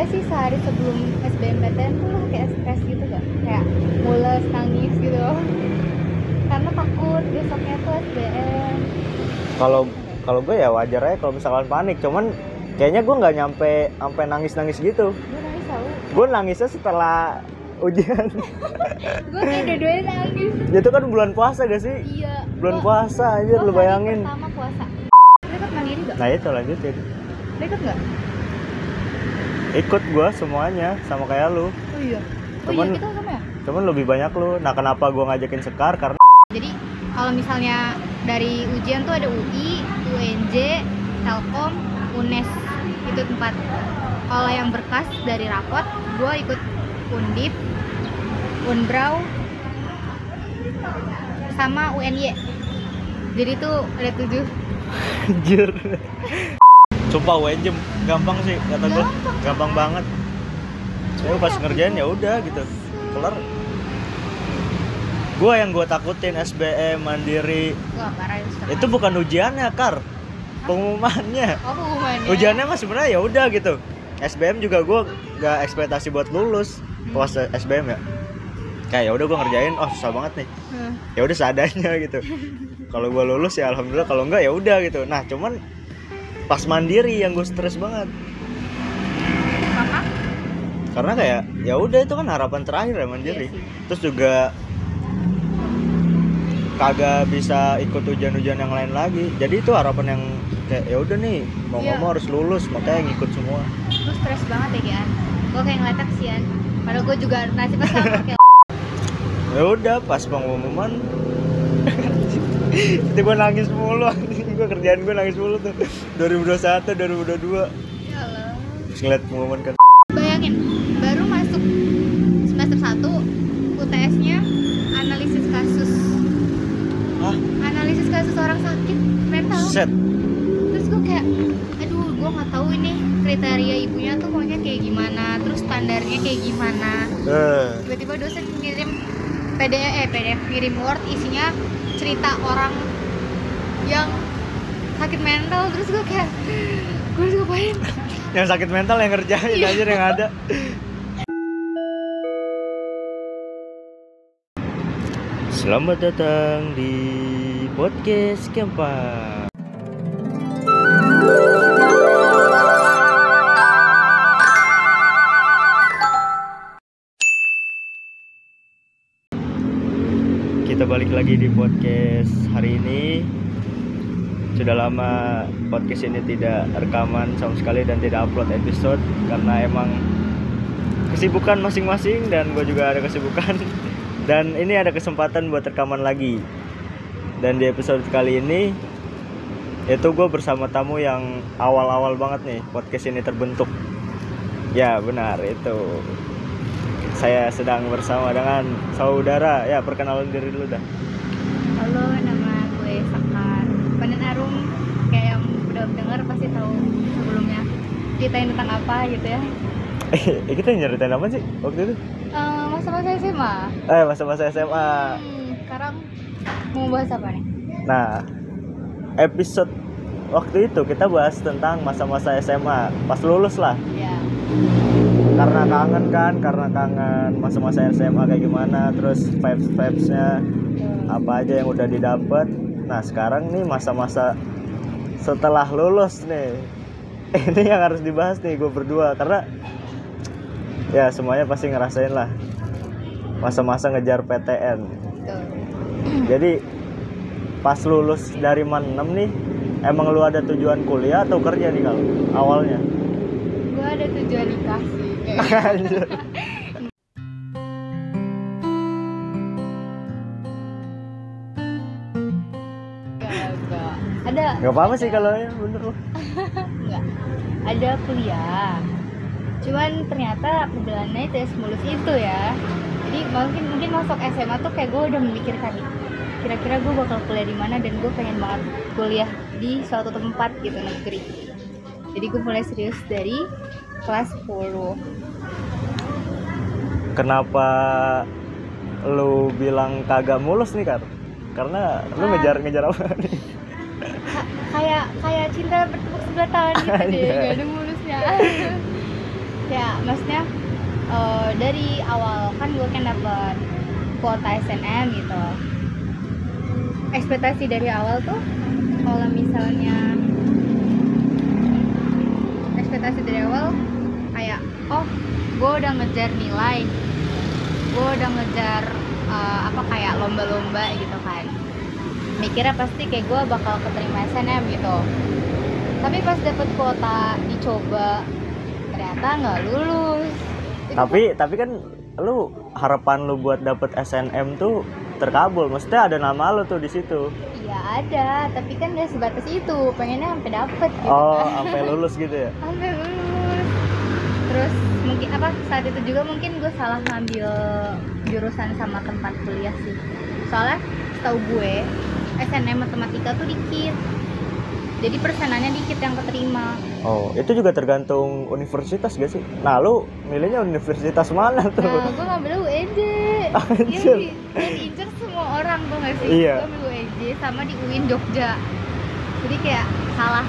gak sih sehari sebelum SBMPTN tuh lo kayak stres gitu gak? Kayak mules, nangis gitu. Karena takut besoknya tuh SBM kalau kalau gue ya wajar aja kalau misalkan panik. Cuman kayaknya gue nggak nyampe sampai nangis nangis gitu. Gue nangis tau. Gue nangisnya setelah ujian. Gue kayak dua-duanya nangis. Itu kan bulan puasa gak sih? Iya. Bulan Gua- puasa aja lu bayangin. pertama puasa. Ikut mandiri gak? nah itu lanjutin. Ikut gak? Ikut gue semuanya sama kayak lu Oh iya Oh Cuman- iya kita sama ya? cuman lebih banyak lu nah kenapa gue ngajakin sekar karena Jadi kalau misalnya dari ujian tuh ada UI, UNJ, Telkom, UNES itu tempat. Kalau yang berkas dari rapot, gue ikut Undip, Unbrau, sama UNY. Jadi tuh ada tujuh. anjir sumpah UNJ gampang sih kata gue Gampang. banget. Saya pas ngerjain ya udah gitu kelar. Gue yang gue takutin SBM mandiri. Wah parah itu. bukan ujiannya kar. Pengumumannya. Oh pengumumannya. ujiannya mah sebenarnya ya udah gitu. SBM juga gue gak ekspektasi buat lulus pas SBM ya. Kayak ya udah gue ngerjain oh susah banget nih. Hmm. ya udah seadanya gitu. Kalau gue lulus ya alhamdulillah kalau enggak ya udah gitu. Nah cuman pas mandiri yang gue stres banget Maka? karena kayak ya udah itu kan harapan terakhir ya mandiri Iya terus juga kagak bisa ikut ujian-ujian yang lain lagi jadi itu harapan yang kayak ya udah nih mau nggak Iya. harus lulus makanya ngikut semua Gue stres banget ya Gian. Gue kayak ngeliat kasihan. Padahal gue juga nasibnya sama kayak ya udah pas pengumuman gue nangis mulu. Gue kerjaan gue nangis mulu tuh 2021 2022 Ya Allah. terus ngeliat pengumuman kan Bayangin, baru masuk semester 1 UTS-nya analisis kasus. ah Analisis kasus orang sakit mental. set Terus gue kayak aduh, gue nggak tahu ini kriteria ibunya tuh maunya kayak gimana, terus standarnya kayak gimana. eh Tiba-tiba dosen ngirim PDF eh PDF ngirim Word isinya cerita orang yang sakit mental terus gue kayak gue harus ngapain yang sakit mental yang ngerjain Iya. aja yang ada Selamat datang di podcast Kempa. Kita balik lagi di podcast hari ini. Sudah lama podcast ini tidak rekaman sama sekali dan tidak upload episode karena emang kesibukan masing-masing dan gue juga ada kesibukan. Dan ini ada kesempatan buat rekaman lagi. Dan di episode kali ini itu gue bersama tamu yang awal-awal banget nih podcast ini terbentuk. Ya benar itu. Saya sedang bersama dengan saudara. Ya perkenalan diri dulu dah. Halo, nama gue Sakar. Panen Arum kayak yang udah denger pasti tahu sebelumnya ceritain tentang apa gitu ya. eh kita nyeritain apa sih waktu itu Eh, masa-masa SMA. eh masa-masa SMA Hmm, sekarang mau bahas apa nih? Nah, episode waktu itu kita bahas tentang masa-masa SMA pas lulus lah. Ya. Karena kangen kan, karena kangen masa-masa SMA kayak gimana, terus vibes-vibesnya apa aja yang udah didapat. Nah, sekarang nih masa-masa setelah lulus nih. Ini yang harus dibahas nih gue berdua karena ya semuanya pasti ngerasain lah masa-masa ngejar PTN. Jadi pas lulus dari Man 6 nih, emang lu ada tujuan kuliah atau kerja nih kalau awalnya? Gue ada tujuan nikah sih. Ada Gak apa-apa sih kalau ya bener loh. Ada kuliah. Cuman ternyata perjalanannya tidak semulus itu ya. Jadi mungkin mungkin masuk SMA tuh kayak gue udah memikirkan. Kira-kira gue bakal kuliah di mana dan gue pengen banget kuliah di suatu tempat gitu negeri. Jadi gue mulai serius dari kelas 10. Kenapa lu bilang kagak mulus nih kan? Karena lu Ah. ngejar ngejar apa nih? Ka- kayak kayak cinta bertepuk sebelah tangan gitu deh, gak ada mulusnya. ya maksudnya eh, dari awal kan gue kan dapet kuota SNM gitu. Ekspektasi dari awal tuh kalau misalnya ekspektasi dari awal kayak oh gue udah ngejar nilai gue udah ngejar eh, apa kayak lomba-lomba gitu mikirnya pasti kayak gue bakal keterima SNM gitu tapi pas dapet kuota dicoba ternyata nggak lulus Itu tapi tapi kan lu harapan lu buat dapet SNM tuh terkabul maksudnya ada nama lu tuh di situ Iya ada, tapi kan gak sebatas itu. Pengennya sampai dapet gitu oh kan. sampai lulus gitu ya Sampai lulus. Terus mungkin apa saat itu juga mungkin gue salah ngambil jurusan sama tempat kuliah sih. Soalnya setahu gue SNM matematika tuh dikit. Jadi persenannya dikit yang keterima. oh itu juga tergantung universitas gak sih nah lu milihnya universitas mana tuh Nah, gue ngambil UNJ. Anjir. Yang, di, yang diincar semua orang tuh gak sih? Iya. Gue ambil UNJ sama di UIN Jogja. Jadi kayak salah.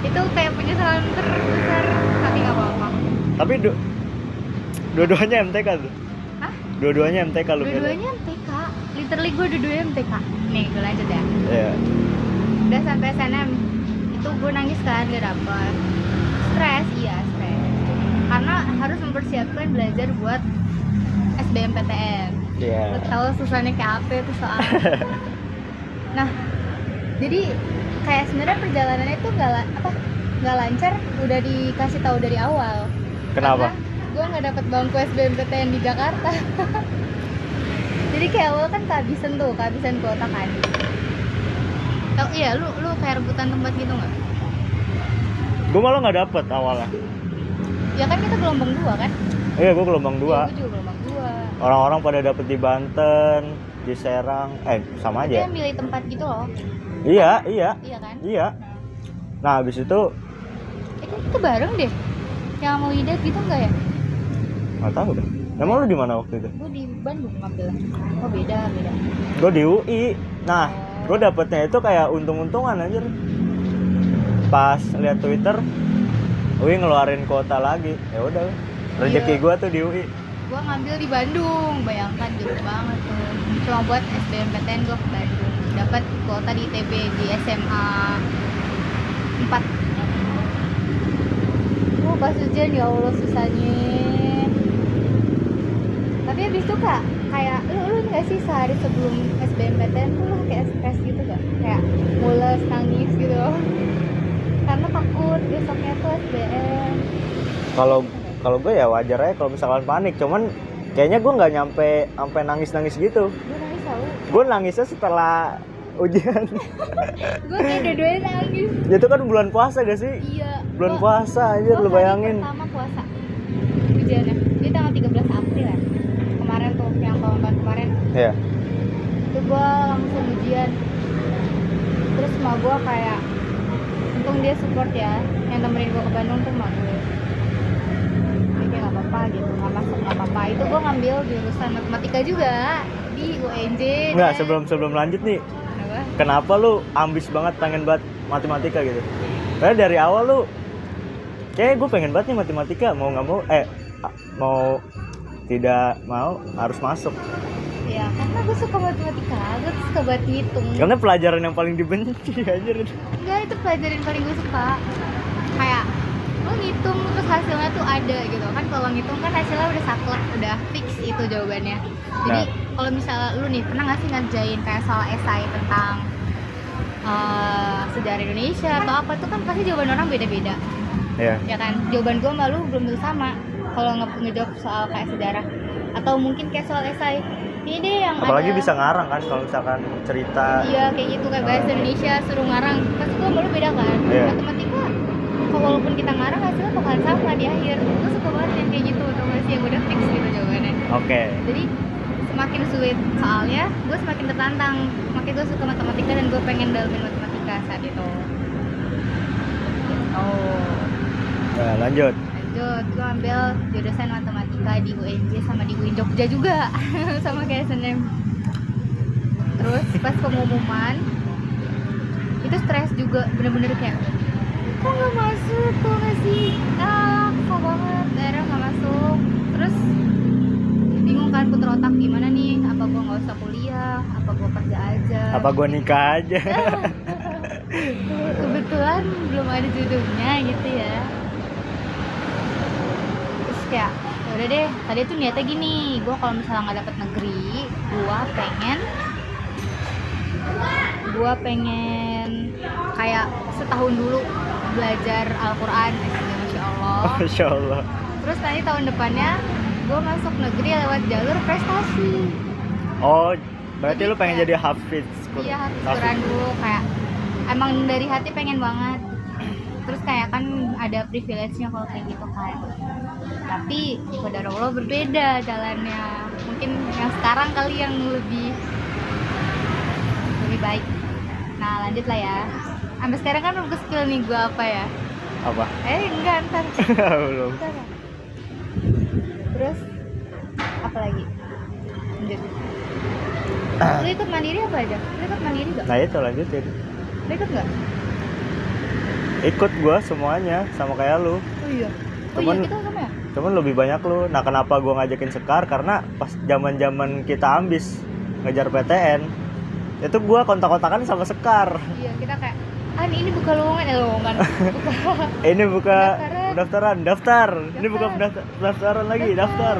Itu kayak penyesalan terbesar tapi gak apa-apa. tapi du- dua-duanya MTK tuh Hah? dua-duanya MTK lu Dua-duanya MTK. Literally gue dua-duanya MTK. Nih, gue lanjut ya. Iya. Udah sampai SNM. Itu gue nangis kan gak dapet. Stres, iya stres. Karena harus mempersiapkan belajar buat SBMPTN. Iya. Lo tau susahnya kayak apa itu soal nah jadi kayak sebenarnya perjalanannya itu nggak apa nggak lancar udah dikasih tahu dari awal Kenapa? gue nggak dapet bangku SBMPTN di Jakarta jadi kayak awal kan kehabisan tuh kehabisan kuota kan tau iya lu lu kayak rebutan tempat gitu nggak Gue malah nggak dapet awalnya. ya kan kita gelombang dua kan Iya, gue gelombang dua. gue juga gelombang dua Orang-orang pada dapet di Banten, di Serang, eh sama dia aja. milih tempat gitu loh Iya, iya, iya kan iya. Nah, habis itu eh kan kita bareng deh yang mau ide gitu nggak ya nggak tahu deh. Emang lu di mana waktu itu? gue di Bandung ngambil oh beda beda Gue di UI. Nah, gue dapetnya itu kayak untung-untungan anjir. Pas lihat Twitter, UI ngeluarin kuota lagi. Ya udah, rezeki Iya. gue tuh di UI. gue ngambil di Bandung bayangkan jauh banget tuh cuma buat SBMPTN gue ke Bandung dapat kuota di ITB di SMA 4 oh pas ujian ya Allah susahnya tapi habis itu kak kayak lu lu nggak sih sehari sebelum SBMPTN tuh lu kayak stres gitu gak kayak mules nangis gitu. Karena takut besoknya tuh SBM Kalau kalau gue ya wajar aja kalau misalkan panik, cuman kayaknya gue nggak nyampe sampai nangis-nangis gitu. gue nangis tau. Gue nangisnya setelah ujian. gue kayak dua-duanya nangis. Itu kan bulan puasa gak sih? iya. Bulan Gua- puasa aja lu bayangin. pertama puasa. Ujiannya. Di tanggal 13 April ya kemarin tuh yang tahun Iya. itu gue langsung ujian terus sama gue kayak untung dia support ya yang nemenin gue ke Bandung tuh sama gue jadi kayak gak apa-apa gitu gak masuk gak apa-apa itu gue ngambil jurusan matematika juga di UNJ Enggak, kan. sebelum sebelum lanjut nih, Kenapa? kenapa lu ambis banget pengen banget matematika gitu? Karena dari awal lu kayak gue pengen banget nih matematika, mau nggak mau eh mau tidak mau harus masuk. Ya karena gue suka matematika. Gue tuh suka buat ngitung. Karena pelajaran yang paling dibenci anjir. enggak itu pelajaran yang paling gue suka. Kayak lo ngitung terus hasilnya tuh ada gitu. Kan kalau ngitung kan hasilnya udah saklek udah fix itu jawabannya. Jadi Nah. kalau misalnya lu nih pernah nggak sih ngerjain kayak soal esai tentang eh, sejarah Indonesia atau apa? Tuh kan pasti jawaban orang beda-beda. Ya. ya kan? Jawaban gue malu belum tentu sama kalau nge ngejawab soal kayak sejarah. Atau mungkin kayak soal esai ini deh yang Apalagi ada- bisa ngarang kan kalau misalkan cerita. Iya kayak gitu kayak bahasa Indonesia suruh ngarang. Pasti gue malu beda kan. Iya. matematika walaupun kita ngarang hasilnya bakalan sama di akhir. Gue suka banget yang kayak gitu tau gak sih? Yang udah fix gitu jawabannya. Oke. jadi semakin sulit. Soalnya gue semakin tertantang. Makanya gue suka matematika dan gue pengen dalamin matematika saat itu. Oh Nah, lanjut ikut gue ambil jurusan matematika di UNJ sama di UIN Jogja juga. Sama kayak SNM terus pas pengumuman itu stres juga bener-bener kayak kok gak masuk? Kok nggak sih? Ah kok banget. Akhirnya nggak masuk. Terus bingung kan puter otak gimana nih? Apa gue nggak usah kuliah? Apa gue kerja aja? Apa gue nikah aja? Kebetulan belum ada judulnya gitu ya ya udah deh tadi tuh niatnya gini gue kalau misalnya nggak dapet negeri gue pengen gue pengen kayak setahun dulu belajar Al-Quran. Masya Allah. Masya Allah. Terus nanti tahun depannya gue masuk negeri lewat jalur prestasi. Oh berarti Jadi lu pengen kayak- jadi hafiz iya Hafiz. Quran dulu kayak emang dari hati pengen banget. Terus kayak kan ada privilege-nya kalau kayak gitu kan tapi pada Allah berbeda jalannya. Mungkin yang sekarang kali yang lebih lebih baik. Nah lanjut lah ya. Sampai sekarang kan belum ke skill nih gue apa ya? Apa? Eh enggak ntar. Belum. Ntar. terus apa lagi? Lanjut. Lu ikut mandiri apa aja? Lu ikut mandiri gak? nah itu lanjutin. Lu ikut gak? ikut gua semuanya sama kayak lu. Oh iya. Oh iya kita? Cuman lebih banyak lu nah kenapa gua ngajakin sekar? Karena pas zaman zaman kita ambis ngejar PTN itu gua kontak-kontakan sama sekar. Iya kita kayak ah ini buka lowongan. Ya lowongan. Buka ini buka Pendaftaran. pendaftaran daftar. Ini buka Daftar. pendaftar- pendaftaran lagi daftar.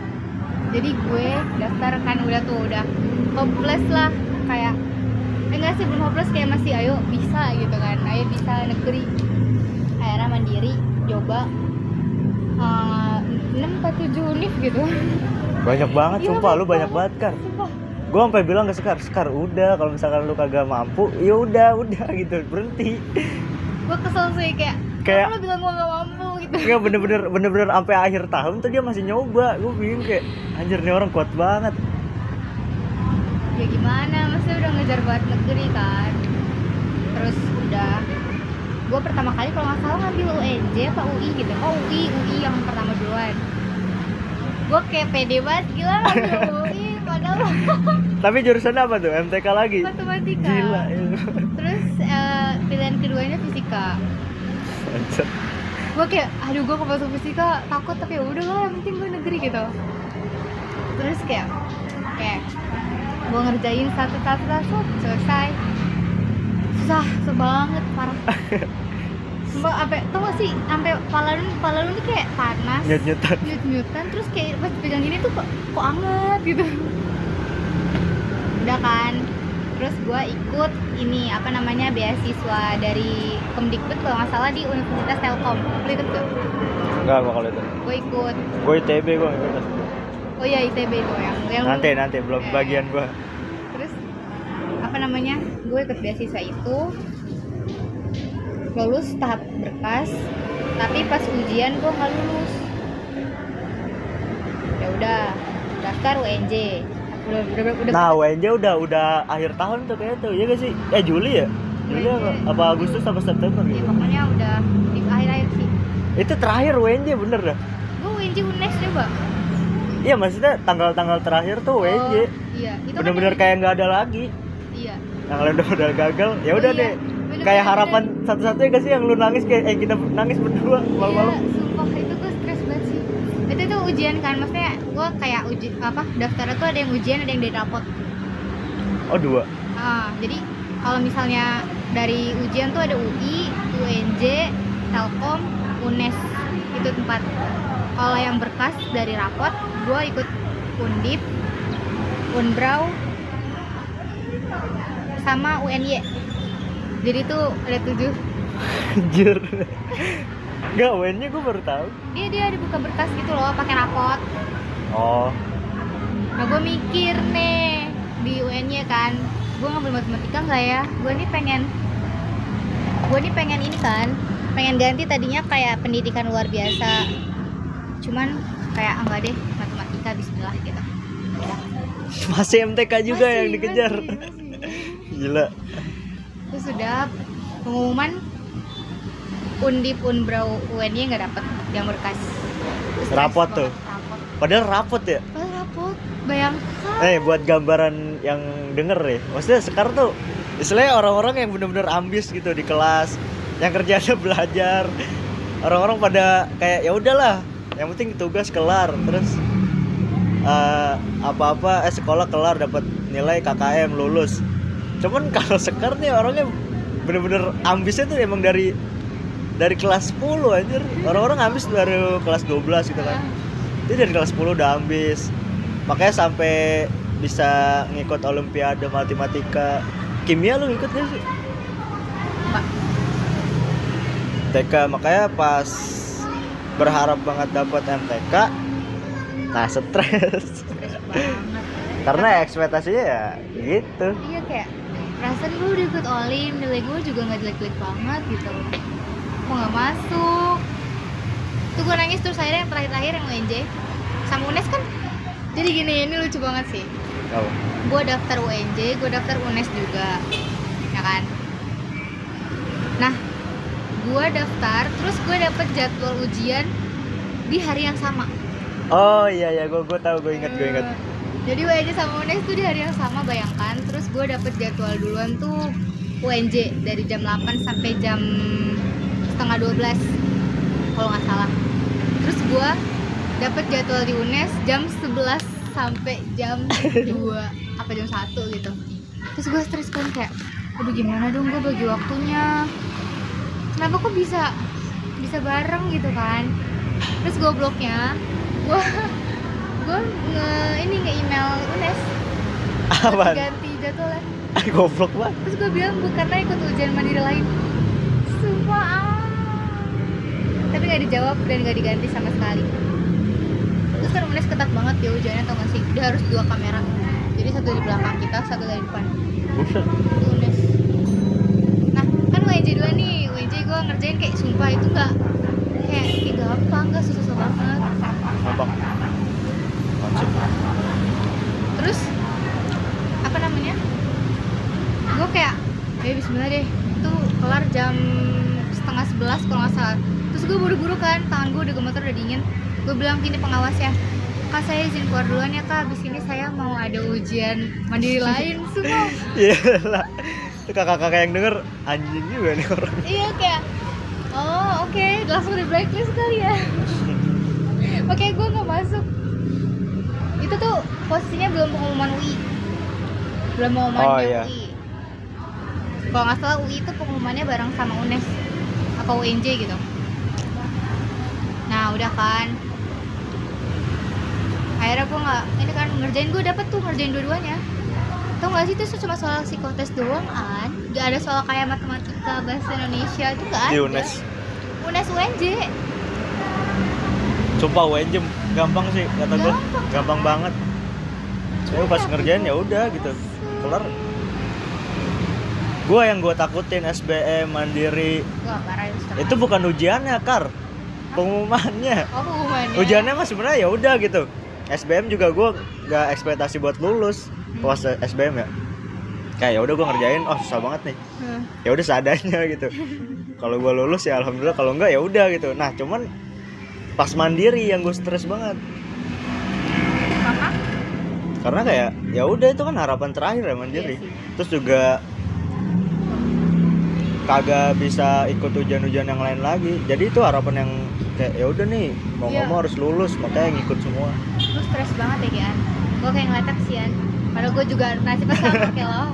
jadi gue daftar kan udah tuh udah hopeless lah. Kayak eh, enggak sih belum hopeless kayak masih ayo bisa gitu kan. Ayo bisa negeri akhirnya mandiri coba enam atau tujuh univ gitu. Banyak banget Iya, sumpah lu banyak banget kan gua sampai bilang ke sekar sekar udah kalau misalkan lu kagak mampu ya udah udah gitu berhenti. Gue kesel sih kayak Kayak- kayak lo bilang gue gak mampu gitu. Enggak bener-bener bener-bener sampai akhir tahun tuh dia masih nyoba. Gue bingung kayak anjir nih orang kuat banget. Ya gimana maksudnya udah ngejar buat negeri kan. Terus udah gue pertama kali kalau nggak salah ngambil UNJ apa UI gitu. Oh UI UI yang pertama duluan. Gue kayak pede banget gila ngambil UI padahal tapi jurusan apa tuh? MTK lagi? Matematika. Gila ya. terus eh, pilihan keduanya fisika. Gue kayak aduh gue masuk fisika takut tapi ya udah lah yang penting gue negeri gitu. Terus kayak kayak gue ngerjain satu satu satu selesai susah susah banget parah. Mbak, apa tau gak sih sampai kepala lu kepala lu nih kayak panas nyut nyutan nyut nyutan terus kayak pas pegang gini tuh kok kok anget gitu. Udah kan terus gue ikut ini apa namanya beasiswa dari Kemdikbud kalau nggak salah di Universitas Telkom. Lu ikut gak? enggak gua kalau itu gue ikut. Gue ITB gue ikut. Oh iya ITB itu yang yang nanti nanti belum Eh. bagian gue apa namanya gue ikut beasiswa itu lulus tahap berkas tapi pas ujian gue nggak lulus. Ya udah daftar UNJ udah udah udah, udah. Nah WNJ udah udah akhir tahun tuh kayaknya tuh iya gak sih? Eh Juli ya? Juli apa, WNJ. apa Agustus apa September ya? Gitu pokoknya udah di akhir-akhir sih. Itu terakhir WNJ bener dah? Gue UNJ UNES coba. Iya maksudnya tanggal-tanggal terakhir tuh Oh, iya. Kan bener-bener yang- kayak nggak ada lagi iya yang lain udah udah gagal ya udah iya. deh Bener-bener kayak bener. harapan satu-satunya gak sih yang lu nangis kayak eh kita nangis berdua malam-malam Iya, sumpah itu gue stres banget sih. Itu tuh ujian kan, maksudnya gue kayak uji apa daftarnya tuh ada yang ujian ada yang dari rapot. oh dua Ah, jadi kalau misalnya dari ujian tuh ada UI, UNJ, Telkom, UNES itu tempat. Kalau yang berkas dari rapot, gue ikut Undip, Unbrau, sama UNY. Jadi tuh ada tujuh anjir Enggak, UN-nya gue baru tahu. dia dia dibuka berkas gitu loh pakai rapot Oh, nah gue mikir nih di UN-nya kan gue ngambil matematika nggak ya gue nih pengen gue nih pengen ini kan pengen ganti tadinya kayak pendidikan luar biasa cuman kayak ah, enggak deh matematika Bismillah gitu Udah. masih MTK juga Masih, yang dikejar. masih, masih. Gila. terus sudah pengumuman undip unbrau UN-nya nggak dapet yang berkas Terus Rapot tuh. rapot Padahal rapot ya. Padahal rapot bayangkan Eh, buat gambaran yang denger ya. Maksudnya sekarang tuh istilahnya orang-orang yang bener-bener ambis gitu di kelas, yang kerjanya belajar. Orang-orang pada kayak ya udahlah, yang penting tugas kelar. Terus eh, apa-apa eh sekolah kelar dapat nilai KKM lulus cuman kalau sekar nih orangnya bener-bener ambisnya tuh emang dari dari kelas 10 anjir. Orang-orang ambis baru kelas 12 gitu kan. Dia dari kelas 10 udah ambis. Makanya sampai bisa ngikut olimpiade matematika. Kimia lu ikut gak sih? Mbak, TK makanya pas berharap banget dapat MTK nah stres. Karena ekspektasinya ya gitu. Iya kayak perasaan gue udah ikut olim, nilai gue juga nggak jelek-jelek banget gitu. Kok nggak masuk? Tuh gue nangis terus akhirnya yang terakhir-terakhir yang UNJ sama UNES kan. Jadi gini ini lucu banget sih. oh. Gue daftar UNJ, gue daftar UNES juga, ya kan. Nah, gue daftar, terus gue dapet jadwal ujian di hari yang sama. oh iya iya gue gue tahu gue inget gue inget Eh, Jadi UNJ sama UNES tuh di hari yang sama bayangkan. Terus gue dapet jadwal duluan tuh UNJ dari jam 8 sampai jam setengah 12 kalau nggak salah. Terus gue dapet jadwal di UNES jam 11 sampai jam 2 apa jam 1 gitu. Terus gue stres kan kayak, aduh gimana dong gue bagi waktunya. Kenapa kok bisa bisa bareng gitu kan? Terus gobloknya, gue gue nge ini nge email UNES. Apaan ganti jadwalnya. Goblok banget. Terus gue bilang bu karena ikut ujian mandiri lain. Sumpah. Ah. tapi nggak dijawab dan nggak diganti sama sekali. Terus kan UNES ketat banget ya ujiannya tau gak sih? Dia harus dua kamera. Jadi satu di belakang kita satu dari depan. Buset. UNES. Nah kan UNJ dua nih. UNJ gue ngerjain kayak sumpah itu nggak kayak ih, gampang nggak susah-susah banget gampang Konsep. terus apa namanya gue kayak ya bismillah deh itu kelar jam setengah sebelas kalau nggak salah terus gue buru-buru kan tangan gue udah gemeter udah dingin. Gue bilang gini pengawasnya kak saya izin keluar duluan ya kak. Abis ini saya mau ada ujian mandiri lain. Semua. Iya lah. Itu kakak-kakak yang denger anjing juga nih orang. iya kayak oh oke. Langsung di blacklist kali ya. Makanya gue nggak masuk. Itu tuh posisinya belum pengumuman UI belum pengumuman Oh, iya. UI kalau nggak salah UI itu pengumumannya bareng sama UNES apa UNJ gitu nah udah kan akhirnya gue nggak ini kan ngerjain gue dapet tuh ngerjain dua-duanya tau gak sih itu cuma soal psikotes doang kan gak ada soal kayak matematika bahasa Indonesia itu gak ada Di UNES. UNES UNJ Sumpah UNJ gampang sih kata gue. Gampang. Gampang banget. Saya pas ngerjain ya udah gitu. Kelar. Gua yang gue takutin SBM mandiri Wah itu bukan ujiannya kar pengumumannya. Oh pengumumannya. Ujiannya mah sebenarnya ya udah gitu. SBM juga gue gak ekspektasi buat lulus pas SBM ya. Kayak ya udah gue ngerjain oh susah banget nih. Hmm. ya udah seadanya gitu. Kalau gue lulus ya alhamdulillah kalau enggak ya udah gitu. Nah cuman pas mandiri yang gue stres banget. Maka? karena kayak ya udah itu kan harapan terakhir ya mandiri. Iya terus juga kagak bisa ikut ujian-ujian yang lain lagi. Jadi itu harapan yang kayak ya udah nih mau Iya. ngomong harus lulus makanya ngikut semua. Lu stres banget ya Gian. Gue kayak ngeliatnya kesian. Padahal gue juga nasibnya sama kayak lo.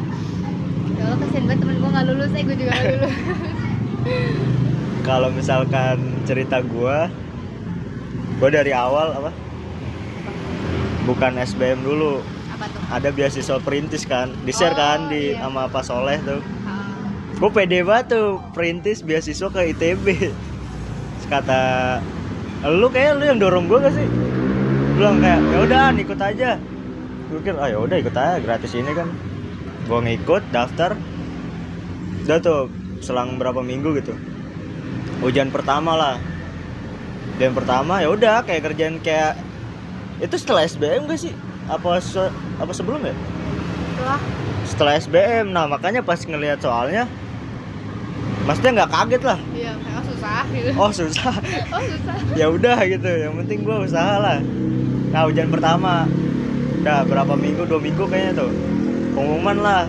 Ya Allah kesian banget temen gue gak lulus eh gue juga gak lulus. Kalau misalkan cerita gua gua dari awal apa? Bukan SBM dulu. Apa tuh? Ada beasiswa perintis kan di share Oh, kan di iya. sama Pak Soleh tuh. Ah, gue pede banget tuh perintis beasiswa ke ITB kata lu kayak lu yang dorong gue gak sih? Bilang kayak ya udah ikut aja. Gue pikir ah ya udah ikut aja gratis ini kan. Gue ngikut daftar. Udah tuh selang berapa minggu gitu. Ujian pertama lah. Ujian pertama ya udah kayak kerjaan kayak itu setelah SBM gak sih? Apa se- apa sebelum ya? Wah, setelah SBM nah makanya pas ngelihat soalnya maksudnya nggak kaget lah. Iya kayak oh, susah gitu. Oh susah. Oh susah. Ya udah gitu yang penting gua usaha lah. Nah ujian pertama. Udah berapa minggu dua minggu kayaknya tuh. Pengumuman lah.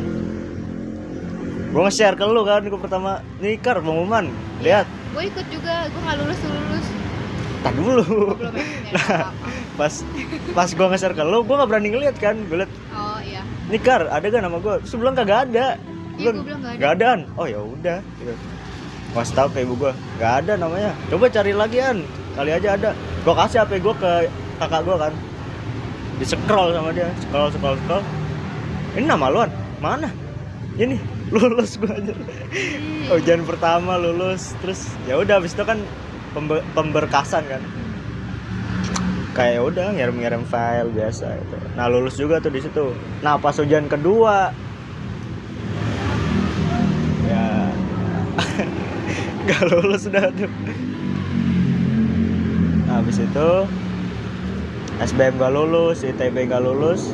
Gua nge-share ke lu kan gua pertama nih kar pengumuman lihat. Gue ikut juga gue gak lulus lulus tak dulu. Belum ya? Ya, Nah. pas pas gua nge-share ke lu gua nggak berani ngeliat kan gue liat. Oh iya. nih kar ada gak nama gua? Terus bilang kagak ada. Iya, gua bilang nggak ada. nggak ada An." oh ya udah. Gitu. Mas tahu ke ibu gua. Nggak ada namanya. Coba cari lagi an. Kali aja ada. Gua kasih HP gua ke kakak gua kan. Di scroll sama dia. Scroll scroll scroll. Ini nama lu an? Mana? Ini. Lulus gua aja Ih. ujian pertama lulus. Terus ya udah habis itu kan pembe- pemberkasan kan. Kayak ya udah ngirim-ngirim file biasa itu nah lulus juga tuh di situ. Nah pas ujian kedua ya nggak lulus udah tuh. Nah, habis itu SBM gak lulus ITB gak lulus.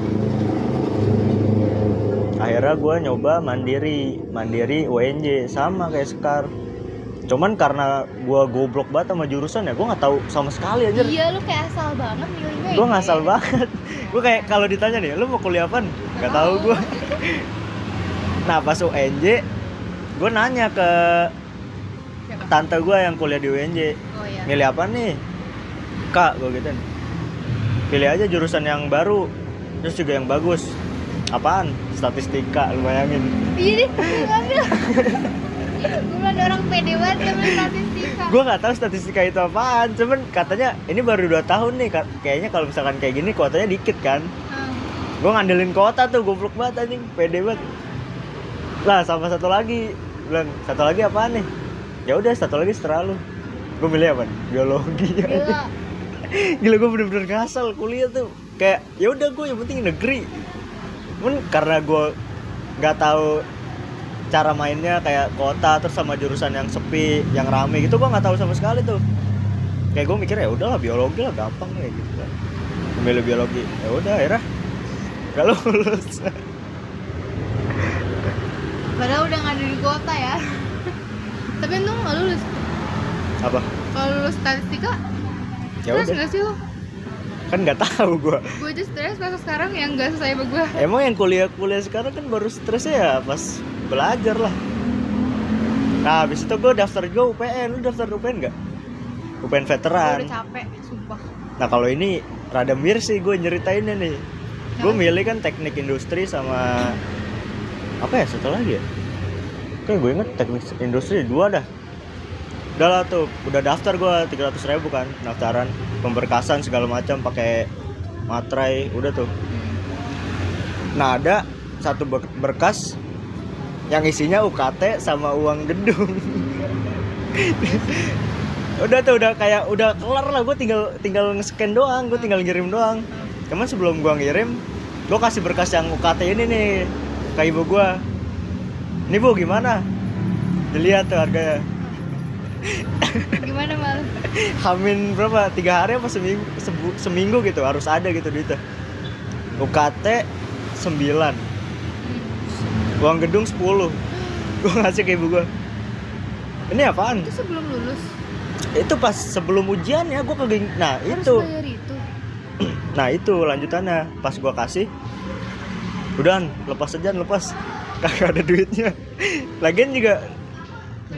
Akhirnya gue nyoba mandiri mandiri UNJ sama kayak Sekar. Cuman karena gue goblok banget sama jurusan ya gue nggak tahu sama sekali aja Iya lu kayak asal banget milihnya. gue ya. ngasal banget. Gue kayak kalau ditanya nih lu mau kuliah apa nggak tahu gue nah pas UNJ gue nanya ke Siapa? tante gue yang kuliah di UNJ Oh iya. milih apa nih? Kak gue gituin pilih aja jurusan yang baru terus juga yang bagus. Apaan? Statistika lu bayangin. Iya gue ngambil. Gue bilang orang pede banget main statistika. gue nggak tahu statistika itu apaan cuman katanya ini baru dua tahun nih Ka- kayaknya kalau misalkan kayak gini kuotanya dikit kan. Hmm. gue ngandelin kuota tuh goblok banget anjing. Pede banget. Lah sama satu lagi. Bilang satu lagi apaan nih ya udah satu lagi setelah lu. Gue milih apa biologi. Gila. gila gue bener-bener ngasal kuliah tuh. Kayak ya udah gue yang penting negeri. Cuman karena gue nggak tahu cara mainnya kayak kota terus sama jurusan yang sepi yang rame gitu gue nggak tahu sama sekali tuh. Kayak gue mikir ya udahlah biologi lah gampang ya gitu kan. Memilih biologi. Ya udah akhirnya gak lulus. Padahal udah nggak ada di kota ya. Tapi untung nggak lulus. apa? Kalau lulus statistika, ya stres nggak sih lo? kan nggak tahu gue Gue aja stres masa sekarang yang nggak selesai sama gue. emang yang kuliah kuliah sekarang kan baru stresnya ya pas belajar lah. Nah habis itu gue daftar juga UPN lu daftar UPN nggak? UPN Gue veteran. Udah capek, sumpah. nah kalau ini rada mir sih gue nyeritainnya nih. Gue milih kan teknik industri sama apa ya satu lagi ya kayak gue inget teknik industri dua dah. Udah lah tuh udah daftar gue 300 ribu kan daftaran pemberkasan segala macam pakai materai udah tuh. Nah ada satu ber- berkas yang isinya UKT sama uang gedung. Udah tuh udah kayak udah kelar lah. Gue tinggal tinggal nge-scan doang gue tinggal ngirim doang. Cuman sebelum gue ngirim gue kasih berkas yang UKT ini nih ke ibu gue ini bu gimana? Dilihat tuh harganya. Gimana mal? Hamin berapa? Tiga hari apa seminggu? Sebu- seminggu gitu harus ada gitu duitnya. UKT 9 uang gedung 10 gue ngasih ke ibu gue ini apaan? Itu sebelum lulus. itu pas sebelum ujian ya gue kagak nah Harus itu. bayar itu. nah itu lanjutannya. Pas gue kasih udah lepas aja lepas kagak ada duitnya. Lagian juga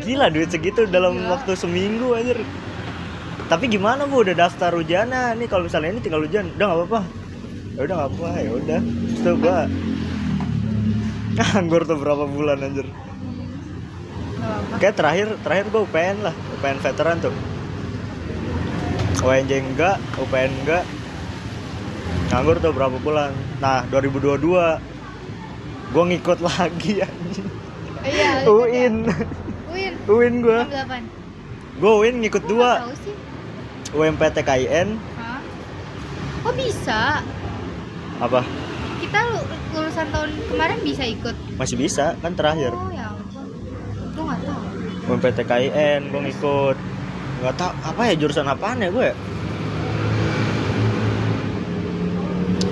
gila duit segitu dalam Gila. waktu seminggu anjir. Tapi gimana bu? Udah daftar ujiannya. Nih kalau misalnya ini tinggal ujian. Udah nggak apa-apa. Ya udah nggak apa ya udah. Tuh gua nganggur tuh berapa bulan anjir. Apa-apa. kayak terakhir terakhir gua UPN lah. UPN veteran tuh. UNJ enggak UPN enggak. Nganggur tuh berapa bulan. Nah 2022 gua ngikut lagi anjing Iya. UIN Uin. UIN gua Ambil apaan? gua UIN ngikut Kok dua nggak Tahu sih. UMPT KIN Hah? Kok bisa? apa Kita lu- lulusan tahun kemarin bisa ikut. masih bisa kan terakhir Oh ya ampun. Lu nggak tahu. UMPT KIN gua ngikut nggak tahu apa ya jurusan apaan ya gue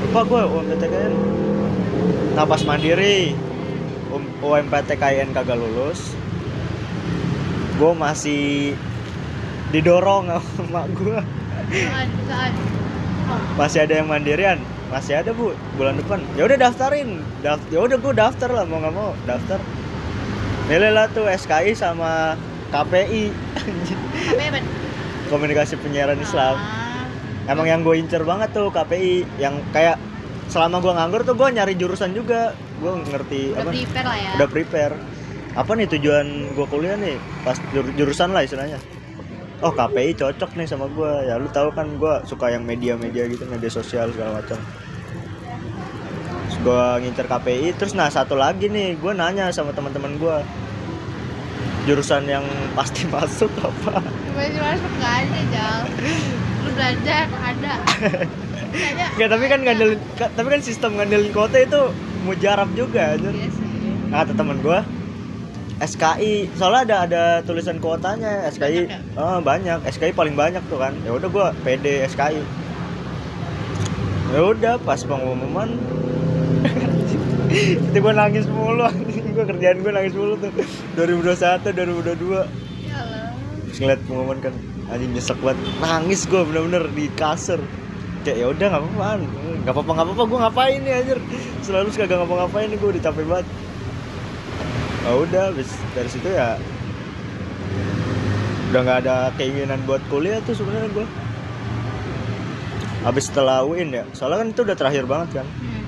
lupa gue UMPT KIN nah pas mandiri Um- UMPT KIN kagak lulus. Gue masih didorong sama mak gue masih ada yang mandirian? Masih ada bu bulan depan. Ya udah daftarin. Daft ya udah gue daftar lah mau nggak mau daftar. Milih lah tuh SKI sama KPI komunikasi penyiaran Islam. Ah, emang yang gue incer banget tuh KPI yang kayak selama gue nganggur tuh gue nyari jurusan juga. Gue ngerti udah apa? prepare lah ya. Udah prepare. Apa nih tujuan gue kuliah nih? Pas jur- jurusan lah istilahnya. Oh KPI cocok nih sama gue ya lu tahu kan gue suka yang media-media gitu media sosial segala macam. Gue ngincer KPI terus nah satu lagi nih gue nanya sama teman-teman gue jurusan yang pasti masuk apa? Masih masuk nggak ada jal lu belajar ada Nggak, tapi kan ngandelin tapi kan sistem ngandelin kuota itu mujarab juga anjir. Iya. Nah, kata teman gua SKI soalnya ada ada tulisan kuotanya SKI Banyak ya? oh, banyak SKI paling banyak tuh kan ya udah gua PD SKI ya udah pas pengumuman itu gua nangis mulu gua kerjaan gua nangis mulu tuh 2021 2022 Ya Allah. Terus ngeliat pengumuman kan anjing nyesek banget nangis gue bener-bener di kasur kayak ya udah nggak apa-apa. Nggak apa-apa nggak apa-apa. Gue ngapain nih anjir? Selalu kagak ngapa-ngapain nih gue udah capek banget. Ya udah habis dari situ ya udah nggak ada keinginan buat kuliah tuh sebenarnya gue habis setelah UIN ya soalnya kan itu udah terakhir banget kan. Hmm.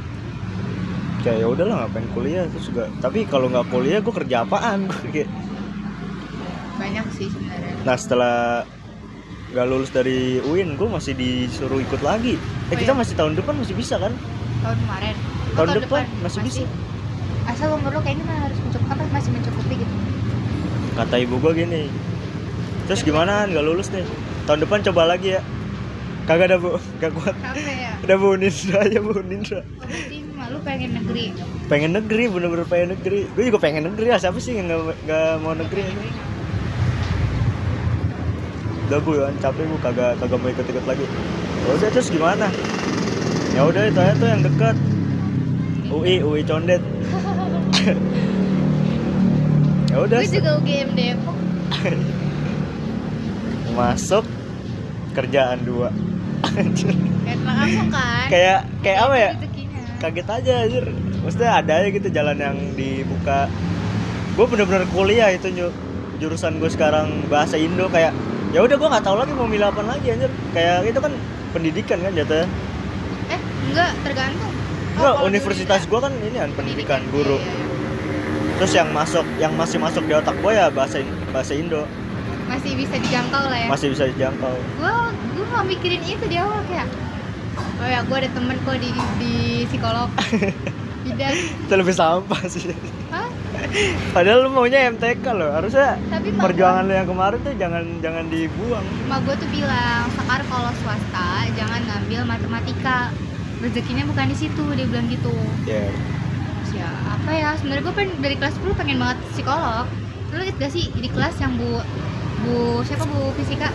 kayak ya udahlah ngapain kuliah terus juga tapi kalau nggak kuliah gue kerja apaan? Banyak sih sebenarnya. Nah setelah gak lulus dari UIN, gue masih disuruh ikut lagi. Eh Oh, kita iya? masih tahun depan masih bisa kan? tahun kemarin Oh, Tahun depan masih bisa. asal umur lo kayaknya mah harus mencukupi apa masih mencukupi gitu Kata ibu gue gini. Terus gimana? Gak lulus nih. Tahun depan coba lagi ya. Kagak ada bu, gak kuat. ya Udah bu Nindra ya bu Nindra. oh, berarti mah lu pengen negeri Pengen negeri, bener-bener pengen negeri. Gue juga pengen negeri ya. Siapa sih yang gak, gak mau negeri? ini? Udah bu, kan capek bu, kagak kagak mau ikut-ikut lagi. Ya Udah terus gimana? Ya udah itu aja tuh yang dekat. UI, UI Condet. ya udah gue juga UGM Depok masuk kerjaan dua kayak langsung kan kayak kayak apa ya rezekinya. kaget aja anjir maksudnya ada aja gitu jalan yang dibuka gue bener-bener kuliah itu jurusan gue sekarang bahasa Indo kayak ya udah gue nggak tahu lagi mau milih apa lagi anjir. Kayak itu kan pendidikan kan jatuhnya. Eh enggak tergantung. Oh, Enggak, universitas gue kan ini kan pendidikan iya, guru. iya, iya. terus yang masuk yang masih masuk di otak gue ya bahasa bahasa Indo. Masih bisa dijangkau lah ya. Masih bisa dijangkau. Gue gue nggak mikirin itu di awal kayak oh ya gue ada temen kok di di psikolog. Bidang itu lebih sampah sih. Hah? padahal lu maunya MTK loh harusnya tapi perjuangan lu yang kemarin tuh jangan jangan dibuang. Mak gue tuh bilang sekar kalau swasta jangan ngambil matematika. Rezekinya bukan di situ dia bilang gitu. Ya Terus ya apa ya sebenarnya gue pengen dari kelas 10 pengen banget psikolog. Lu lihat gak sih di kelas yang bu bu siapa bu fisika?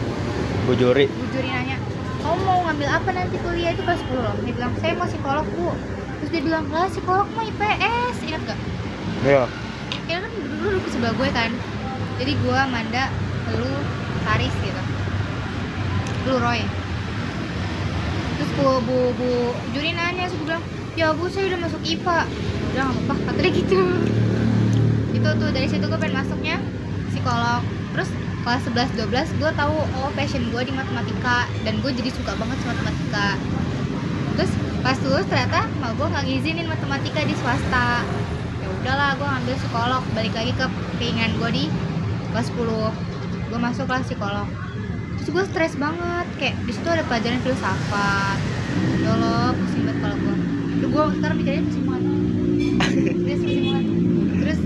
Bu Juri. Bu juri nanya kamu mau ngambil apa nanti kuliah? Itu kelas 10 loh. Dia bilang saya mau psikolog bu. Terus dia bilang lah psikolog mah IPS ingat gak? Ya kayaknya dulu dulu sebelah gue kan. Jadi gue Manda lu Haris gitu. Lu Roy. Terus bu bu bu juri nanya terus gue bilang ya bu saya udah masuk IPA udah nggak apa-apa kata dia gitu. Itu tuh dari situ gue pengen masuknya psikolog. Terus kelas 11 12 gue tahu oh passion gue di matematika. Dan gue jadi suka banget sama matematika. Terus pas lulus ternyata mau gue nggak ngizinin matematika di swasta ya udahlah gue ngambil psikolog. Balik lagi ke keinginan gue di kelas 10 gue masuk kelas psikolog. Terus gue stres banget. Kayak di situ ada pelajaran filsafat. Ya pusing banget kalau gue Terus gue sekarang mikirnya pusing banget terus pusing banget terus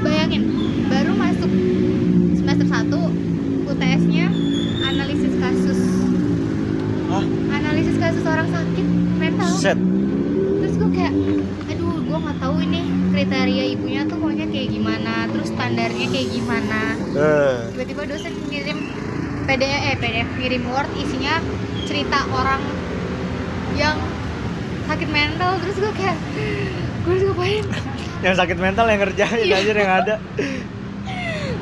bayangin baru masuk semester 1 UTS-nya analisis kasus. Ah analisis kasus orang sakit mental. Set. Terus gue kayak aduh gue nggak tahu ini kriteria ibunya tuh maunya kayak gimana terus standarnya kayak gimana? Eh. Tiba-tiba dosen ngirim PDF eh PDF ngirim word isinya cerita orang yang sakit mental. Terus gue kayak gue harus ngapain? Yang sakit mental yang ngerjain Iya. aja yang ada.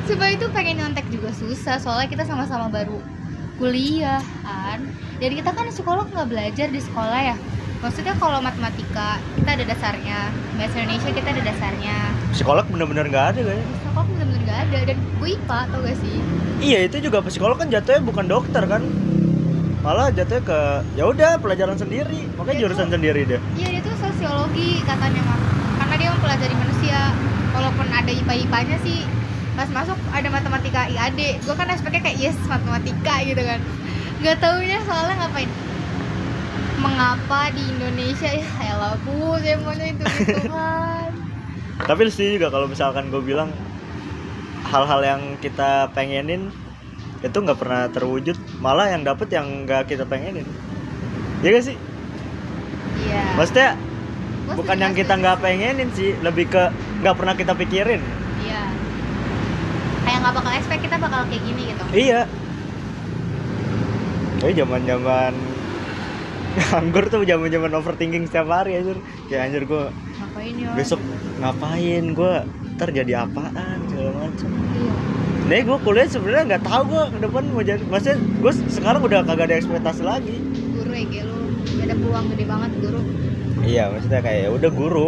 Supaya itu pengen nyontek juga susah soalnya kita sama-sama baru kuliah kan? Jadi kita kan psikolog nggak belajar di sekolah ya maksudnya kalau matematika kita ada dasarnya. Bahasa Indonesia kita ada dasarnya. Psikolog bener-bener nggak ada kayaknya psikolog bener-bener nggak ada. Dan gue IPA tau gak sih? Iya itu juga psikolog kan jatuhnya bukan dokter kan. Malah jatuhnya ke ya udah pelajaran sendiri. Makanya Itu- jurusan sendiri deh iya dia tuh sosiologi katanya mah. Karena dia mempelajari manusia. Walaupun ada IPA IPA-nya sih pas masuk ada matematika IAD gue kan aspeknya kayak yes matematika gitu kan. Nggak taunya soalnya ngapain mengapa di Indonesia? Ya elah bu. Saya maunya itu kan. Tapi sih juga kalau misalkan gue bilang hal-hal yang kita pengenin itu nggak pernah terwujud malah yang dapet yang nggak kita pengenin. Ya gak sih? Iya. Maksudnya Gua bukan yang kita nggak pengenin sih lebih ke nggak pernah kita pikirin. Iya. Kayak nggak bakal expect kita bakal kayak gini gitu. Iya. Tapi zaman zaman anggur tuh zaman zaman overthinking setiap hari anjir. Kayak anjir gue ngapain ya besok ngapain? Gue ntar jadi apaan? segala macam iya. Nih gue kuliah sebenarnya nggak tahu gue ke depan mau jadi maksudnya gue sekarang udah kagak ada ekspektasi lagi. Guru ya kayak lu gak ada peluang gede banget guru. Iya maksudnya kayak ya udah guru.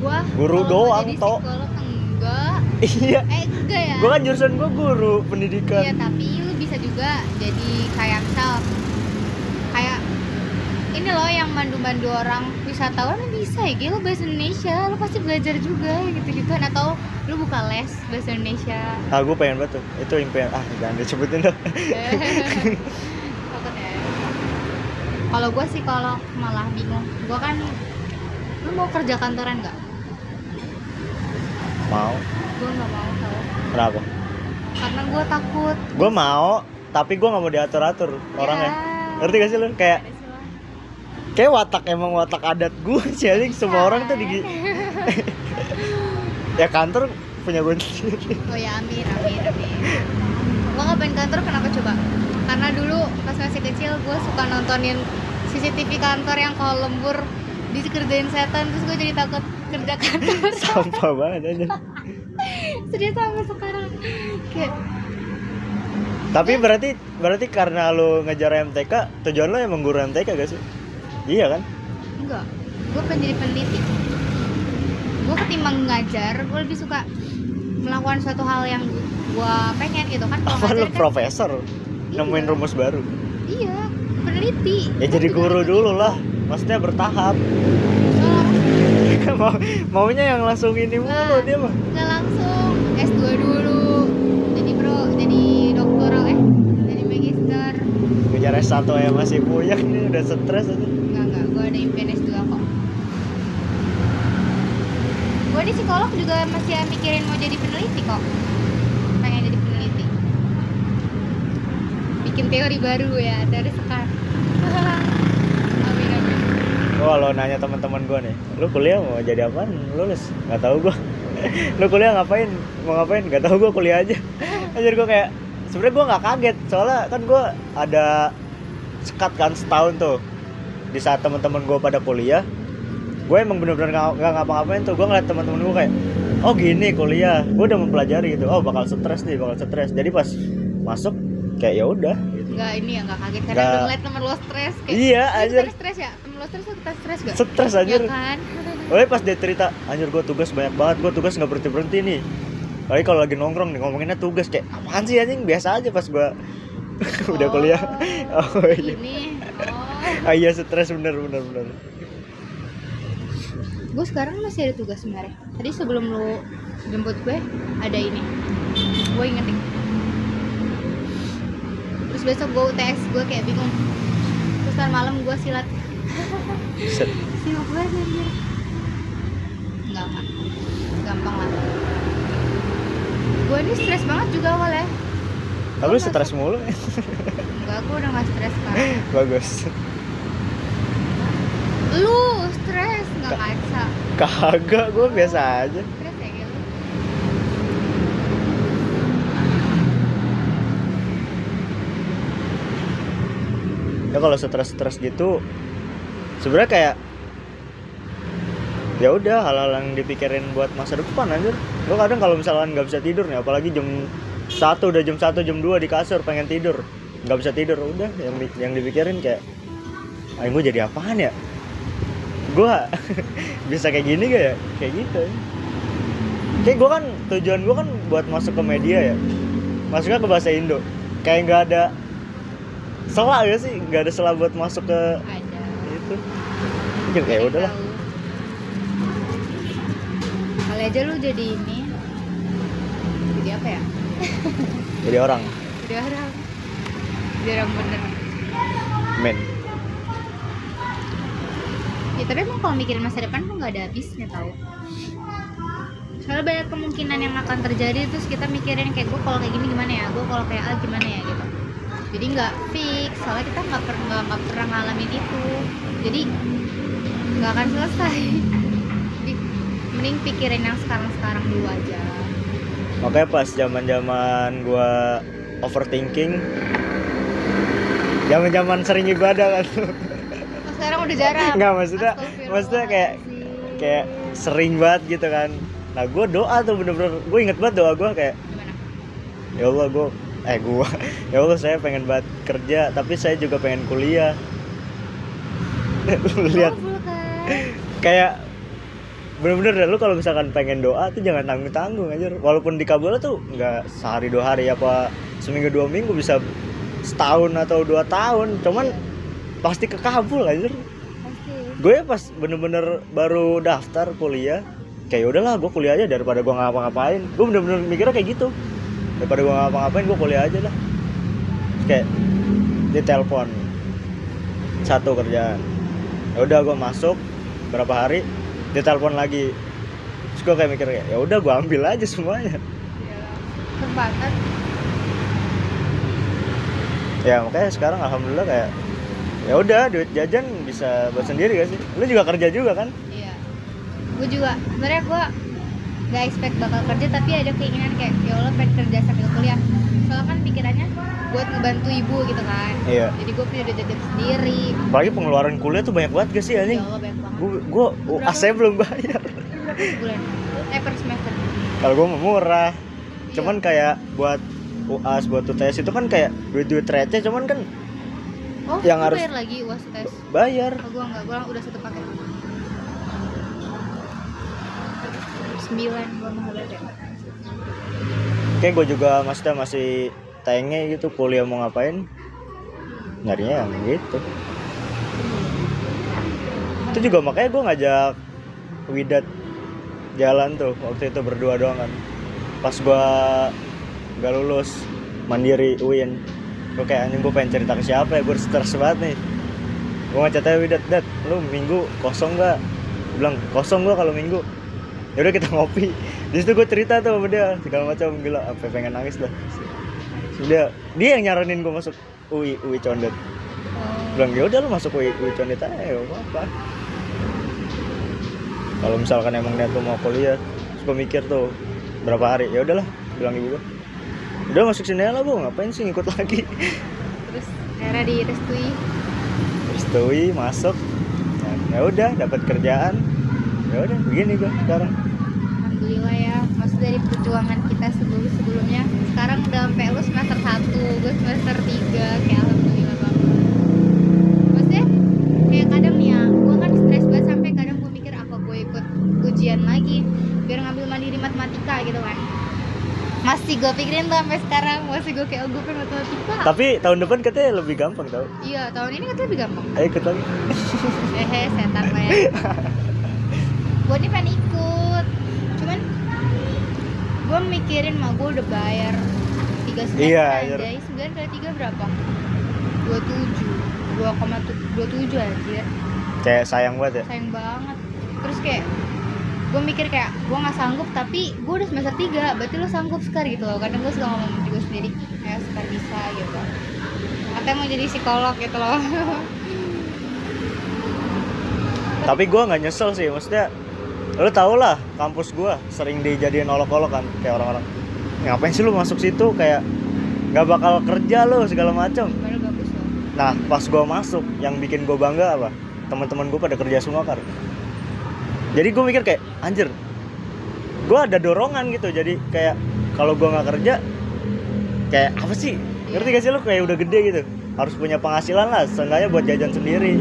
Gua Guru doang, enggak. Iya. Eh enggak ya. Gue kan jurusan gue guru pendidikan. Iya tapi lu bisa juga jadi kayak misal ini loh yang mandu-mandu orang wisatawan lu bisa ya gitu bahasa Indonesia. Lu pasti belajar juga gitu gituan atau lu buka les bahasa Indonesia? Ah gue pengen banget tuh. Itu impian ah jangan disebutin dong. Ya. kalau gue sih kalau malah bingung. Gue kan lu mau kerja kantoran nggak? Mau. Gue nggak mau tau. Kenapa? Karena gue takut. Gue mau tapi gue nggak mau diatur atur orangnya. Ya. ngerti gak sih lu kayak lah. Kayak watak emang watak adat gue sih semua orang tuh di ya kantor punya gue sendiri. Oh ya amin amin amin. Gue pengen kantor kenapa coba? Karena dulu pas masih kecil gue suka nontonin CCTV kantor yang kalau lembur dikerjain setan terus gue jadi takut kerja kantor. Sampah banget aja serius sampai sekarang. Kayak tapi berarti berarti karena lu ngejar MTK tujuan lu emang guru MTK gak sih iya kan? Enggak. Gue pengen jadi peneliti. Gue ketimbang ngajar gue lebih suka melakukan suatu hal yang gue pengen gitu kan. Kalau apa ngajar kan profesor? Nemuin Iya. rumus baru? Iya peneliti. Ya jadi guru dulu lah. Maksudnya bertahap. Oh, mau maunya yang langsung ini mulu Nah. dia mah. nggak langsung. S2 dulu. Jadi bro jadi doktoral eh jadi magister. Ngejar S1 ya masih puyeng nih udah stres aja ada impian S2 kok. Gue di psikolog juga masih mikirin mau jadi peneliti kok. Pengen jadi peneliti. Bikin teori baru ya dari sekarang. Amin amin. Gua kalau nanya teman-teman gua nih lu kuliah mau jadi apaan? Lulus? Nggak tahu gua. Lu kuliah ngapain? Mau ngapain? Nggak tahu gua kuliah aja. Anjir gua kayak sebenarnya gua nggak kaget. Soalnya kan gua ada sekat kan setahun tuh di saat teman-teman gua pada kuliah gue emang bener-bener nggak nggak ngapa-ngapain tuh. Gue ngeliat teman-teman gue kayak oh gini kuliah. Gue udah mempelajari gitu. Oh bakal stres nih bakal stres. Jadi pas masuk kayak ya udah gitu. Enggak ini ya enggak kaget. Karena udah ngeliat temen lo stres kayak iya "Lu anjir. stres ya? Temen lo stres kita stres gak stres ya anjir. kan? Oleh pas dia cerita, anjir gue tugas banyak banget, gue tugas nggak berhenti berhenti nih. Lagi kalau lagi nongkrong nih ngomonginnya tugas kayak apaan sih anjing? Biasa aja pas gue udah Oh. kuliah. Oh iya, ini oh ah, iya stres bener bener bener. gue sekarang masih ada tugas sebenarnya. Tadi sebelum lo jemput gue ada ini. Gue ingetin. Terus besok gue UTS gue kayak bingung. Terus ntar malam gue silat. Set. sibuk banget anjir. Enggak enggak gampang lah. Gue ini stres banget juga awalnya. Tapi stres mulu, enggak gue udah gak stres sekarang bagus. Lu stres nggak kaca Kagak, gue biasa aja. stres ya gitu Ya kalau stres-stres gitu, sebenarnya kayak ya udah hal-hal yang dipikirin buat masa depan anjir. Gue kadang kalau misalkan nggak bisa tidur nih, apalagi jam satu udah jam satu jam 2 di kasur pengen tidur, nggak bisa tidur, udah yang yang dipikirin kayak, ayo gue jadi apaan ya? Gue bisa kayak gini gak ya? Kayak gitu. kayak gue kan tujuan gue kan buat masuk ke media ya. Masuknya ke bahasa Indo. Kayak nggak ada sela ya sih. Nggak ada sela buat masuk ke ada. itu. Ya kayak udahlah. kali aja lu jadi ini. Jadi apa ya? Jadi orang. Jadi orang. Jadi orang bener. Men ya tapi emang kalau mikirin masa depan tuh nggak ada habisnya tau. Soalnya banyak kemungkinan yang akan terjadi terus kita mikirin kayak gue kalau kayak gini gimana ya? Gue kalau kayak A gimana ya? Gitu. Jadi nggak fix soalnya kita nggak pernah nggak nggak pernah ngalamin itu. Jadi nggak akan selesai. Jadi mending pikirin yang sekarang sekarang dulu aja. Makanya pas zaman zaman gue overthinking zaman zaman sering ibadah kan sekarang udah jarang. Nggak, maksudnya- maksudnya kayak- kayak sering banget gitu kan. Nah gue doa tuh bener-bener gue inget banget doa gue kayak gimana? Ya Allah gue eh gue ya Allah saya pengen banget kerja tapi saya juga pengen kuliah. Lu lihat. Kabul kan? Kayak bener-bener lu kalau misalkan pengen doa tuh jangan tanggung tanggung aja walaupun dikabul tuh nggak sehari dua hari apa seminggu dua minggu bisa setahun atau dua tahun. Cuman pasti kekabul aja pasti. Gue pas bener-bener baru daftar kuliah kayak "Ya udahlah gue kuliah aja daripada gue ngapa-ngapain. Gue bener-bener mikirnya kayak gitu. Daripada gue ngapa-ngapain gue kuliah aja lah. Kayak ditelepon satu kerjaan. Ya udah gue masuk berapa hari ditelepon lagi. Terus gue kayak mikir kayak ya udah gue ambil aja semuanya. Kesempatan ya makanya sekarang alhamdulillah kayak ya udah duit jajan bisa buat sendiri gak sih lu juga kerja juga kan Iya. Gue juga sebenarnya gue nggak expect bakal kerja tapi ada keinginan kayak ya Allah pengen kerja sambil kuliah. Soalnya kan pikirannya buat ngebantu ibu gitu kan. iya Jadi gue punya duit jajan sendiri. apalagi pengeluaran kuliah tuh banyak banget gak sih Ya anjing Allah banyak banget. gue gue AC belum bayar bulan? Eh per semester. kalau gue mau murah Iya. cuman kayak buat UAS buat UTS itu kan kayak duit duit receh cuman kan Oh, yang harus- bayar lagi uas tes. bayar Oh, gue enggak, gue udah satu paket. Sembilan gue mahal banget ya. kayak gue juga maksudnya masih tenge gitu kuliah mau ngapain nyarinya yang gitu itu juga makanya gue ngajak Widat jalan tuh waktu itu berdua doang kan pas gue nggak lulus mandiri UIN gue kayak anjing gue pengen cerita ke siapa ya? Gue stres banget nih. Gue ngecatnya Widat dat lu minggu kosong gak bilang kosong gua kalau minggu. Yaudah kita ngopi. Di situ gue cerita tuh sama dia segala macam gila sampai pengen nangis lah dia dia yang nyaranin gue masuk UI UI Condet. Bilang ya udah lu masuk UI UI Condet aja ya apa apa kalau misalkan emang niat lu mau kuliah gue mikir tuh berapa hari? Ya udahlah bilang ibu gue udah masuk sini lah bu. Ngapain sih ngikut lagi? Terus akhirnya direstui. terus tuh masuk. Ya udah dapat kerjaan. Ya udah begini gue sekarang. Alhamdulillah ya, maksud dari perjuangan kita sebelum sebelumnya sekarang udah sampai lu semester 1, gue semester 3 kayak alhamdulillah banget. Maksudnya kayak kadang nih ya, gue kan stres banget sampai kadang gue mikir apa gue ikut ujian lagi? Biar ngambil mandiri matematika gitu kan. Masih gue pikirin tuh sampai sekarang, masih gue kayak oh, gue pengen matematika. tapi tahun depan katanya lebih gampang tau Iya, tahun ini katanya lebih gampang. ayo ikut lagi Hehe, setan lah ya. gue nih pengen ikut, cuman gue mikirin mah gue udah bayar tiga semester Iya, aja. anjir. Sembilan kali tiga berapa? Dua tujuh, dua koma dua tujuh aja. kayak sayang banget ya Sayang banget. Terus kayak gue mikir kayak gue nggak sanggup tapi gue udah semester tiga berarti lo sanggup sekali gitu loh. Kadang gue suka ngomong diri gue sendiri kayak sekali bisa gitu. Katanya mau jadi psikolog gitu loh. Tapi gue nggak nyesel sih maksudnya lu tau lah kampus gue sering dijadiin olok-olok kan kayak orang-orang. Ngapain sih lu masuk situ? Kayak nggak bakal kerja lu segala loh. Nah pas gue masuk yang bikin gue bangga apa? Teman-teman gue pada kerja semua kan jadi gue mikir kayak anjir gue ada dorongan gitu. Jadi kayak kalau gue nggak kerja kayak apa sih? Ngerti gak sih lu? Kayak udah gede gitu. Harus punya penghasilan lah seenggaknya buat jajan sendiri.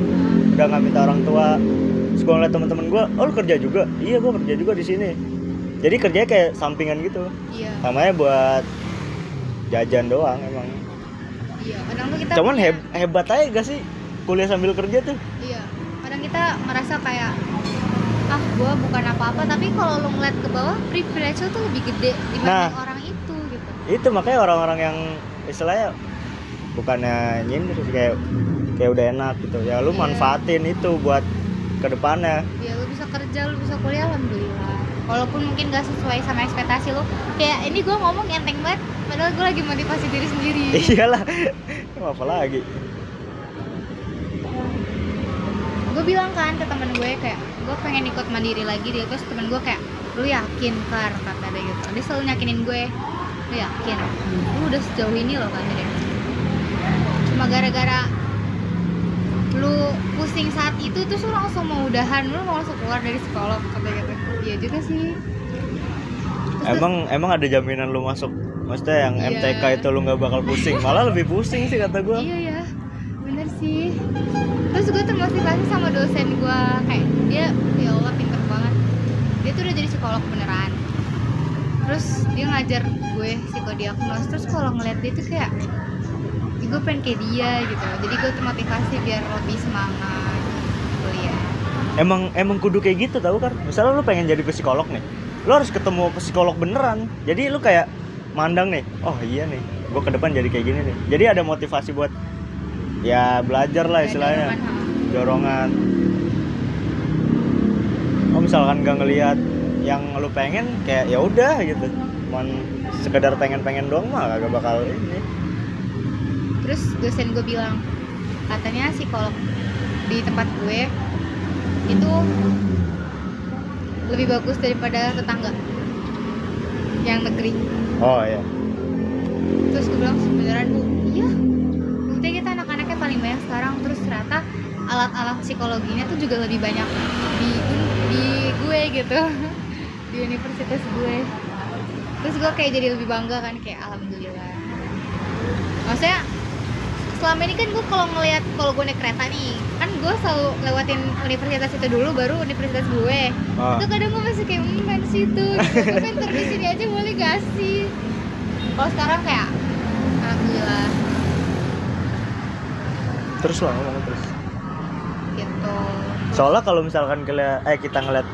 Udah nggak minta orang tua. Gue ngeliat temen-temen gue oh lu kerja juga? Iya gue kerja juga di sini. Jadi kerjanya kayak sampingan gitu. Iya. Namanya buat jajan doang emang. Iya kadang tuh kita cuman punya- heb- hebat aja gak sih kuliah sambil kerja tuh? Iya kadang kita merasa kayak ah gua bukan apa-apa tapi kalau lu ngeliat ke bawah privilege lu tuh lebih gede dibanding Nah. orang itu gitu. Itu makanya orang-orang yang istilahnya bukannya nyindir sih kayak kayak udah enak gitu. Ya lu Iya. manfaatin itu buat ke depannya ya lu bisa kerja lu bisa kuliah alhamdulillah. Walaupun mungkin gak sesuai sama ekspektasi lu. Kayak ini gua ngomong enteng banget padahal gue lagi motivasi diri sendiri. Iyalah. Apa lagi? Gue bilang kan ke temen gue kayak gue pengen ikut mandiri lagi dia terus temen gue kayak lu yakin kar? kata dia gitu. Dia selalu nyakinin gue. Lu yakin? Lu udah sejauh ini loh kata dia. Cuma gara-gara lu pusing saat itu terus lu langsung mau udahan. Lu mau langsung keluar dari psikolog kata gitu iya juga sih. Terus- emang emang ada jaminan lu masuk? Maksudnya yang Iya. MTK itu lu nggak bakal pusing? Malah lebih pusing sih kata gua. Iya ya, bener sih. Terus gue termotivasi sama dosen gue kayak dia ya Allah pinter banget. Dia tuh udah jadi psikolog beneran. Terus dia ngajar gue psikodiagnos. Terus kalau ngeliat dia tuh kayak gue pengen kayak dia gitu. Jadi gue termotivasi biar lebih semangat kuliah. emang emang kudu kayak gitu tau kan misalnya lu pengen jadi psikolog nih lu harus ketemu psikolog beneran jadi lu kayak mandang nih oh iya nih gua ke depan jadi kayak gini nih jadi ada motivasi buat ya belajar lah istilahnya. Dorongan, oh misalkan gak ngelihat yang lu pengen kayak ya udah gitu. Cuman sekedar pengen-pengen doang mah gak bakal ini. Terus dosen gue bilang katanya psikolog di tempat gue itu lebih bagus daripada tetangga yang negeri. Oh iya. Terus gue bilang beneran bu iya paling banyak sekarang terus ternyata alat-alat psikologinya tuh juga lebih banyak di di gue gitu. Di universitas gue. Terus gue kayak jadi lebih bangga kan kayak alhamdulillah. Maksudnya selama ini kan gue kalau ngelihat kalau gue naik kereta nih kan gue selalu lewatin universitas itu dulu baru universitas gue. Oh. itu kadang gue masih kayak main situ gitu. gue pengen di sini aja boleh gak sih? Kalau sekarang kayak alhamdulillah terus lah ngomong terus. Gitu. Soalnya kalau misalkan kalian eh kita ngeliat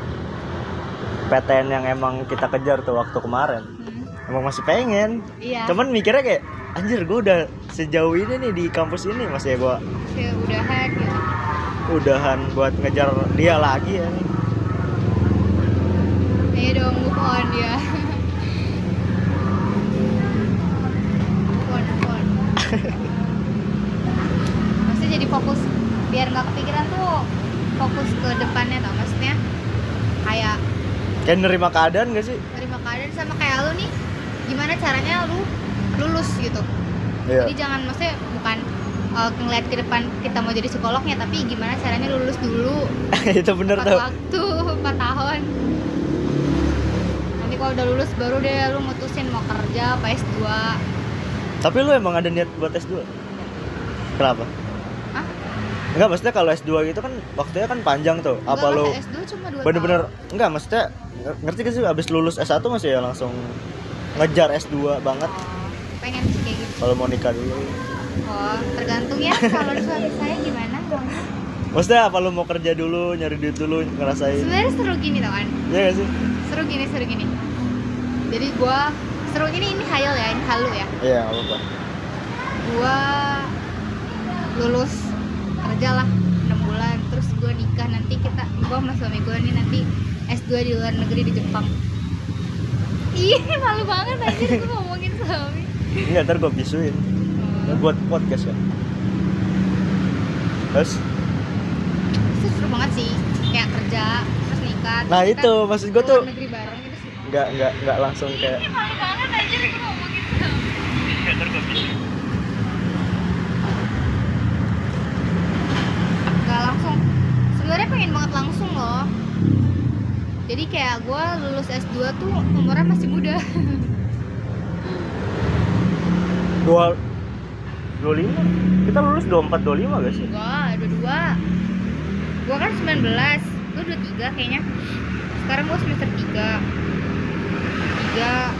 PTN yang emang kita kejar tuh waktu kemarin Hmm, emang masih pengen. Iya. Cuman mikirnya kayak anjir gue udah sejauh ini nih di kampus ini masih ya gue kayak udahan gitu udahan buat ngejar dia lagi ya nih. Ayo dong move on ya move on move on maksudnya jadi fokus biar nggak kepikiran tuh fokus ke depannya tau maksudnya kayak kayak nerima keadaan gak sih? Terima keadaan sama kayak lu nih gimana caranya lu lulus gitu. Iya. Jadi jangan maksudnya bukan uh, ngeliat ke depan kita mau jadi psikolognya tapi gimana caranya lulus dulu. Itu bener tuh waktu empat tahun. Nanti kalau udah lulus baru deh lu mutusin mau kerja apa S2 tapi lu emang ada niat buat S2 kenapa? Hah? Enggak, maksudnya kalau S2 gitu kan waktunya kan panjang tuh. Apa Enggak lu lah, S2 cuma 2 bener-bener enggak maksudnya ng- ngerti gak sih abis lulus S1 masih ya langsung ngejar S2 banget oh, pengen sih kayak gitu kalau mau nikah dulu. oh tergantung ya calon suami saya gimana Maksudnya apa lu mau kerja dulu, nyari duit dulu, ngerasain. sebenarnya seru gini tau kan Iya gak sih? seru gini seru gini jadi gua seru ini ini hayal ya ini halu ya Iya, apa apa. gua lulus kerja lah 6 bulan. Terus gua nikah nanti kita gua sama suami gua nih nanti S2 di luar negeri di Jepang. Ih, malu banget anjir gua ngomongin suami. Enggak, ntar gue bisuin. Buat podcast kan. Terus, itu seru banget sih kayak kerja terus nikah nah terus itu kita maksud gue tuh negeri bareng gitu sih. nggak nggak nggak langsung kayak Ih, malu banget anjir gua ngomongin suami. Nggak langsung sebenarnya pengen banget langsung loh. Jadi kayak gue lulus S2 tuh umurnya masih muda. Dua dua lima? Kita lulus dua empat dua lima gak sih? Enggak, ada dua. Gue kan 19 Lu 23 kayaknya. Sekarang gue semester 3 23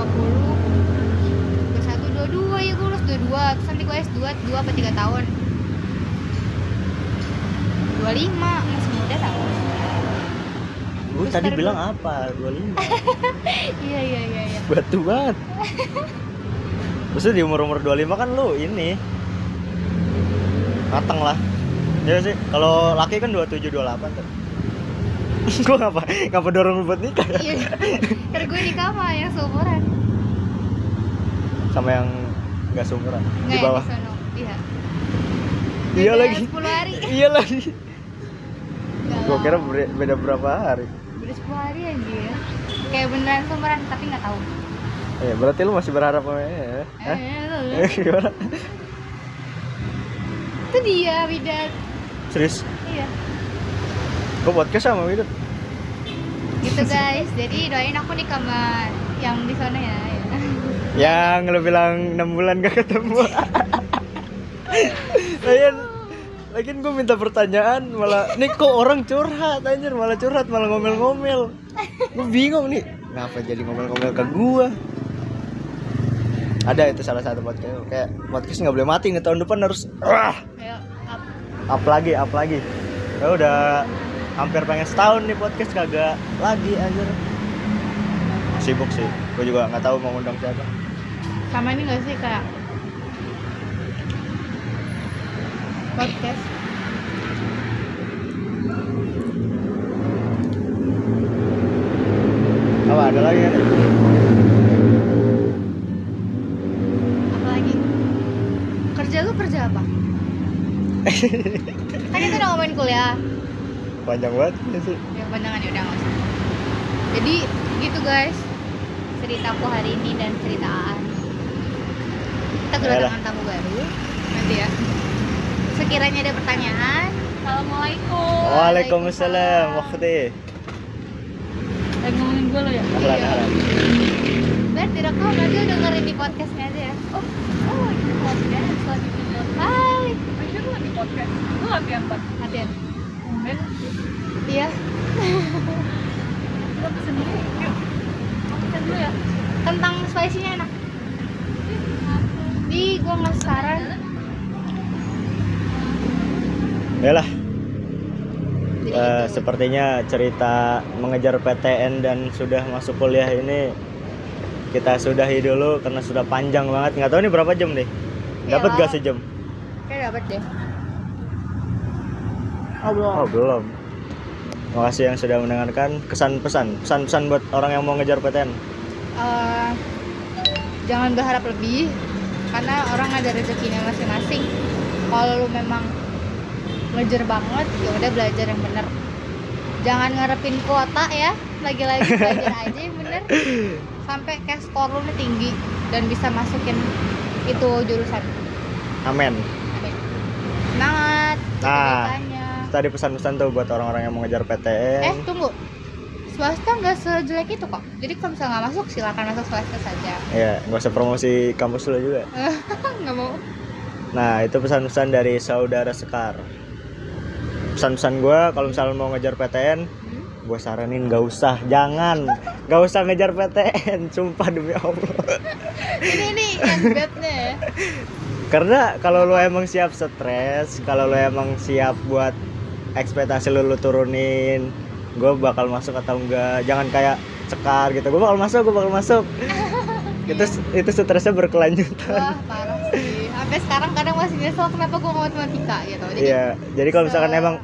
20 21 22 ya gue lulus 22 terus nanti gue S2 2 apa 3 tahun 25 masih muda tau Lu tadi ntar bilang apa? 25. iya iya iya iya Batu banget. Maksudnya di umur-umur 25 kan lu ini mateng lah. Ya sih, kalau laki kan 27 28 tuh. gua ngapa ngapa dorong lu buat nikah ya? iya ntar gue nikah sama yang seumuran sama yang nggak seumuran nggak di bawah. iya Iya Beda lagi. 10 hari Iya lagi. Nggak lah. kira beda berapa hari. Udah 10 hari anjir Kayak beneran seumuran tapi gak tahu Ya, berarti lu masih berharap sama ya? Eh, lu. Eh, gimana? Itu dia Widat Serius? Iya Gua podcast sama Widut. Gitu guys Jadi doain aku nih sama yang di sana ya, ya. Yang lu bilang 6 bulan gak ketemu. Lagian Lagian gue minta pertanyaan malah nih kok orang curhat anjir malah curhat malah ngomel-ngomel. Gue bingung nih. Kenapa jadi ngomel-ngomel ke gua? Ada itu salah satu podcast kayak podcast nggak boleh mati nih tahun depan harus ah, Ayo up. up lagi up lagi. Ya udah hampir pengen setahun nih podcast kagak lagi anjir. Sibuk sih. Gue juga nggak tahu mau ngundang siapa. Sama ini gak sih kayak Podcast Apa ada lagi kan? Apa lagi Kerja lu kerja apa? kan itu udah ngomongin kuliah Panjang banget ya sih. Ya pandangan udah nggak usah Jadi gitu guys Ceritaku hari ini dan cerita Aan Kita kedatangan tamu baru. Nanti ya. Sekiranya ada pertanyaan. Assalamualaikum. Waalaikumsalam. Waktu Lagi ngomongin gue lo ya? Ahlan ahlan. Ben direkam nanti udah dengerin di podcastnya aja ya. Oh, oh ini podcast lagi video Hai. Akhirnya lu lagi podcast, lu lagi apa? Hatian Kemudian Iya. Kita pesen dulu. Yuk. Pesen dulu ya? Kentang spicy-nya enak Di gue nggak saran Yalah, eh, gitu. sepertinya cerita mengejar PTN dan sudah masuk kuliah ini kita sudahi dulu karena sudah panjang banget. Nggak tahu ini berapa jam deh. Dapat Iyalah. gak sejam? Kayak dapet deh Oh belum. Makasih yang sudah mendengarkan. Kesan pesan, pesan pesan buat orang yang mau ngejar PTN. Eh, jangan berharap lebih karena orang ada rezekinya masing-masing kalau lu memang ngejar banget ya udah belajar yang bener jangan ngarepin kuota ya lagi-lagi belajar aja yang bener sampai kayak skor lu tinggi dan bisa masukin itu jurusan Amin. Amin. semangat Nah. Tadi pesan-pesan tuh buat orang-orang yang mau ngejar PTN. eh tunggu swasta nggak sejelek itu kok jadi kalau misalnya nggak masuk silakan masuk swasta saja Ya, nggak usah promosi kampus lu juga. nggak mau Nah, itu pesan-pesan dari saudara Sekar. Pesan-pesan gue kalau misalnya mau ngejar PTN, Hmm? gue saranin gak usah, jangan, gak usah ngejar PTN, sumpah demi Allah. ini ini yang bednya ya Karena kalau lu emang siap stres, kalau lu emang siap buat ekspektasi lu, lu turunin, gue bakal masuk atau enggak. Jangan kayak Sekar gitu, gue bakal masuk, gue bakal masuk. itu itu stresnya berkelanjutan. Wah parah sih. Sampai sekarang kadang masih nyesel kenapa gue mau matematika gitu. Jadi Iya, jadi kalau misalkan emang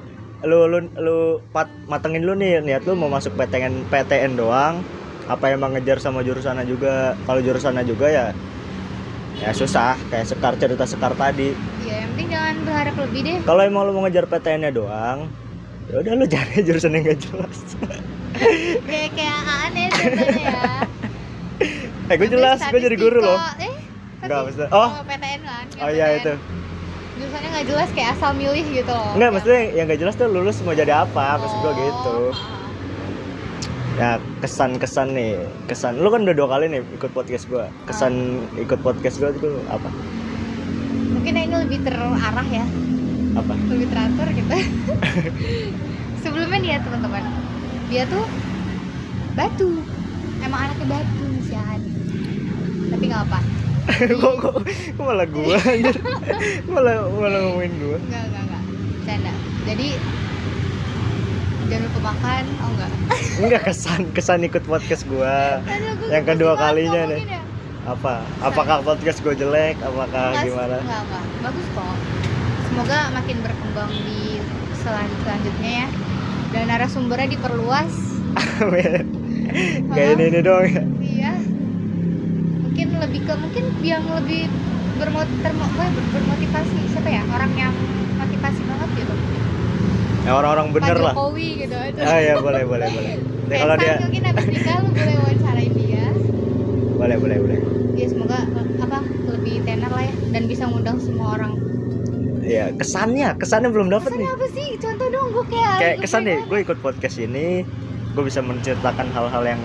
lu lu lu pat, matengin lu nih niat lu mau masuk PTN PTN doang, apa emang ngejar sama jurusannya juga? Kalau jurusannya juga ya ya susah kayak sekar cerita sekar tadi. ya yang penting jangan berharap lebih deh. Kalau emang lu mau ngejar PTN-nya doang, ya udah lu cari jurusan yang gak jelas. Kayak kayak Aan ya contohnya ya. eh gue jelas, gue jadi guru loh. Eh, Enggak, maksudnya- oh. PTN kan. yang Oh iya itu. Jurusannya nggak jelas kayak asal milih gitu loh. Enggak, Kayak- maksudnya yang gak jelas tuh lulus mau jadi apa, maksud gue Oh, gitu. Ya kesan-kesan nih, kesan. Lu kan udah dua kali nih ikut podcast gua. Kesan ikut podcast gua itu apa? Mungkin ini lebih terarah ya, Apa? lebih teratur gitu. Sebelumnya nih ya teman-teman, dia tuh batu. Emang anaknya batu sian tapi nggak apa kok kok kok malah gua? Anjir. Malah malah ngomongin gua. Nggak nggak nggak. Canda jadi jangan lupa makan oh enggak enggak kesan kesan ikut podcast gua. Yang kedua kalinya nih. ya? apa? Apakah podcast gua jelek? Apakah Enggak, gimana? enggak, enggak. bagus kok semoga makin berkembang di selan selanjutnya ya. Dan narasumbernya diperluas. Amin. kayak ini ini dong ya. Iya. Mungkin lebih ke mungkin yang lebih bermot bermotivasi siapa ya? Orang yang motivasi banget gitu. Ya, orang-orang bener Pak lah. Jokowi gitu aja ah ya boleh boleh boleh. Nah, kalau dia mungkin habis nikah lu boleh wawancarain dia. Boleh boleh boleh. Ya semoga apa lebih tenar lah ya. Dan bisa ngundang semua orang ya kesannya kesannya belum dapet kesannya nih. apa sih? Contoh dong gue kayak kayak kesan mereka. gue ikut podcast ini gue bisa menceritakan hal-hal yang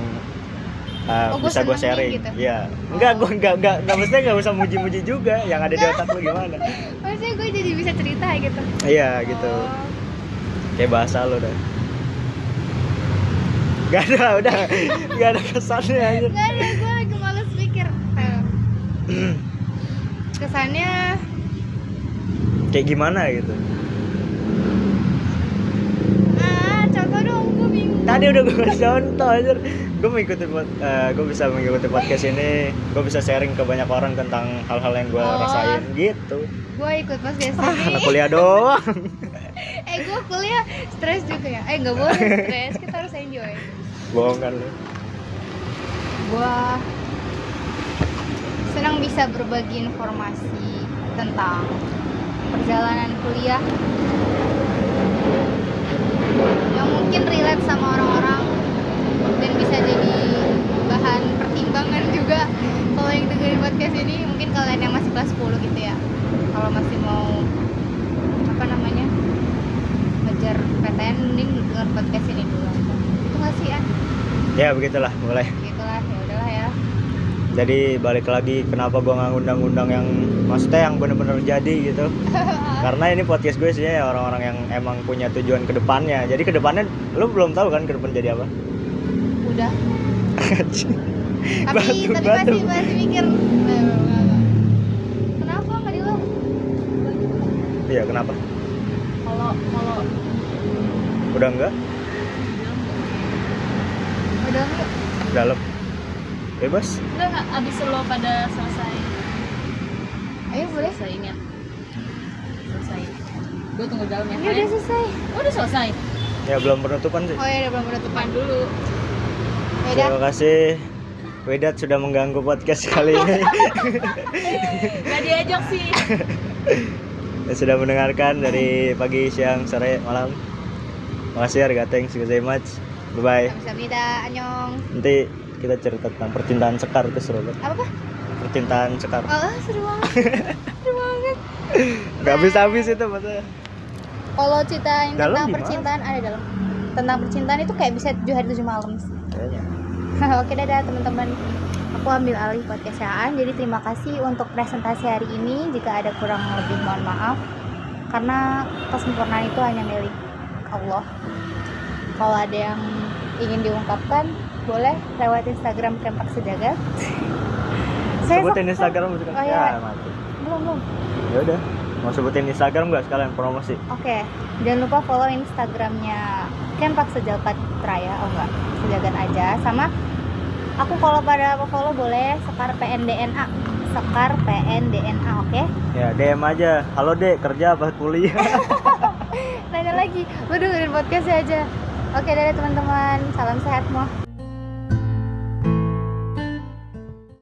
uh, Oh, gua bisa gue sharing. gitu. ya enggak gue enggak enggak enggak maksudnya enggak usah muji-muji juga yang ada di otak lu gimana. Maksudnya gue jadi bisa cerita gitu? Iya gitu. Oh. kayak bahasa lu dah. Gak ada, udah. Gak ada kesannya aja. Gak ada, gue lagi males pikir Eh, Kesannya Kayak gimana gitu. Ah, contoh dong, gue bingung. Tadi udah gue kasih contoh aja Gue mengikuti, pod- eh, gue bisa mengikuti podcast ini. Gue bisa sharing ke banyak orang tentang hal-hal yang gue Oh. rasain gitu. Gue ikut di ah, SMP Anak kuliah doang. Eh, gue kuliah stres juga ya? Eh, gak boleh stres, kita harus enjoy. Bohong kan lu? Gue senang bisa berbagi informasi tentang perjalanan kuliah. Yang mungkin relate sama orang-orang dan bisa jadi bahan pertimbangan juga kalau yang dengerin podcast ini mungkin kalian yang masih kelas 10 gitu ya. Kalau masih mau apa namanya ngejar PTN mending denger podcast ini dulu itu nggak sih ya Ya begitulah mulai gitulah ya udahlah ya Jadi balik lagi kenapa gue nggak ngundang-undang yang Maksudnya yang bener-bener jadi gitu Karena ini podcast gue sih ya orang-orang yang emang punya tujuan ke depannya Jadi ke depannya lu belum tahu kan ke depan jadi apa? udah tapi Batu, tapi batu. masih masih mikir kenapa nggak di lo Iya kenapa? kalau kalau Udah enggak? udah nggak Dalam Bebas? enggak enggak. Abis lo pada selesai. Ayo boleh. Selesai ini ya. Selesai. Gue tunggu dalam ya. Ya udah selesai. Oh, udah selesai? Ya belum penutupan sih. Oh ya udah belum penutupan dulu. Ya udah Terima kasih. Wedat sudah mengganggu podcast kali ini. Nggak diajak sih. Dan sudah mendengarkan dari pagi, siang, sore, malam. Makasih harga thanks you very much. Bye bye Kamsahamnida anyong Nanti kita cerita tentang percintaan sekar itu seru banget apa? Percintaan sekar oh seru banget. Seru banget. Gak habis-habis itu maksudnya. Kalau cerita Dalam tentang gimana? percintaan ada dalam. Tentang percintaan itu kayak bisa tujuh hari tujuh malam sih. Kayaknya. Oke dadah teman-teman. Aku ambil alih podcast Aan Jadi terima kasih untuk presentasi hari ini. Jika ada kurang lebih mohon maaf. Karena kesempurnaan itu hanya milik Allah. Kalau ada yang ingin diungkapkan Boleh lewat Instagram Kempak Sejagat Saya Sebutin Instagram gitu kan? Oh, Ya iya. mati. Belum belum. Ya udah. Mau sebutin Instagram gak sekalian promosi. Oke. Jangan lupa follow Instagramnya Kempak Sejagat Raya. Oh enggak Sejagat aja. Sama Aku kalau pada apa follow boleh Sekar PNDNA Sekar PNDNA oke? Ya DM aja. Halo dek. Kerja apa kuliah? Nanya lagi. Lu dengerin podcast aja. Oke dadah teman-teman. Salam sehat semua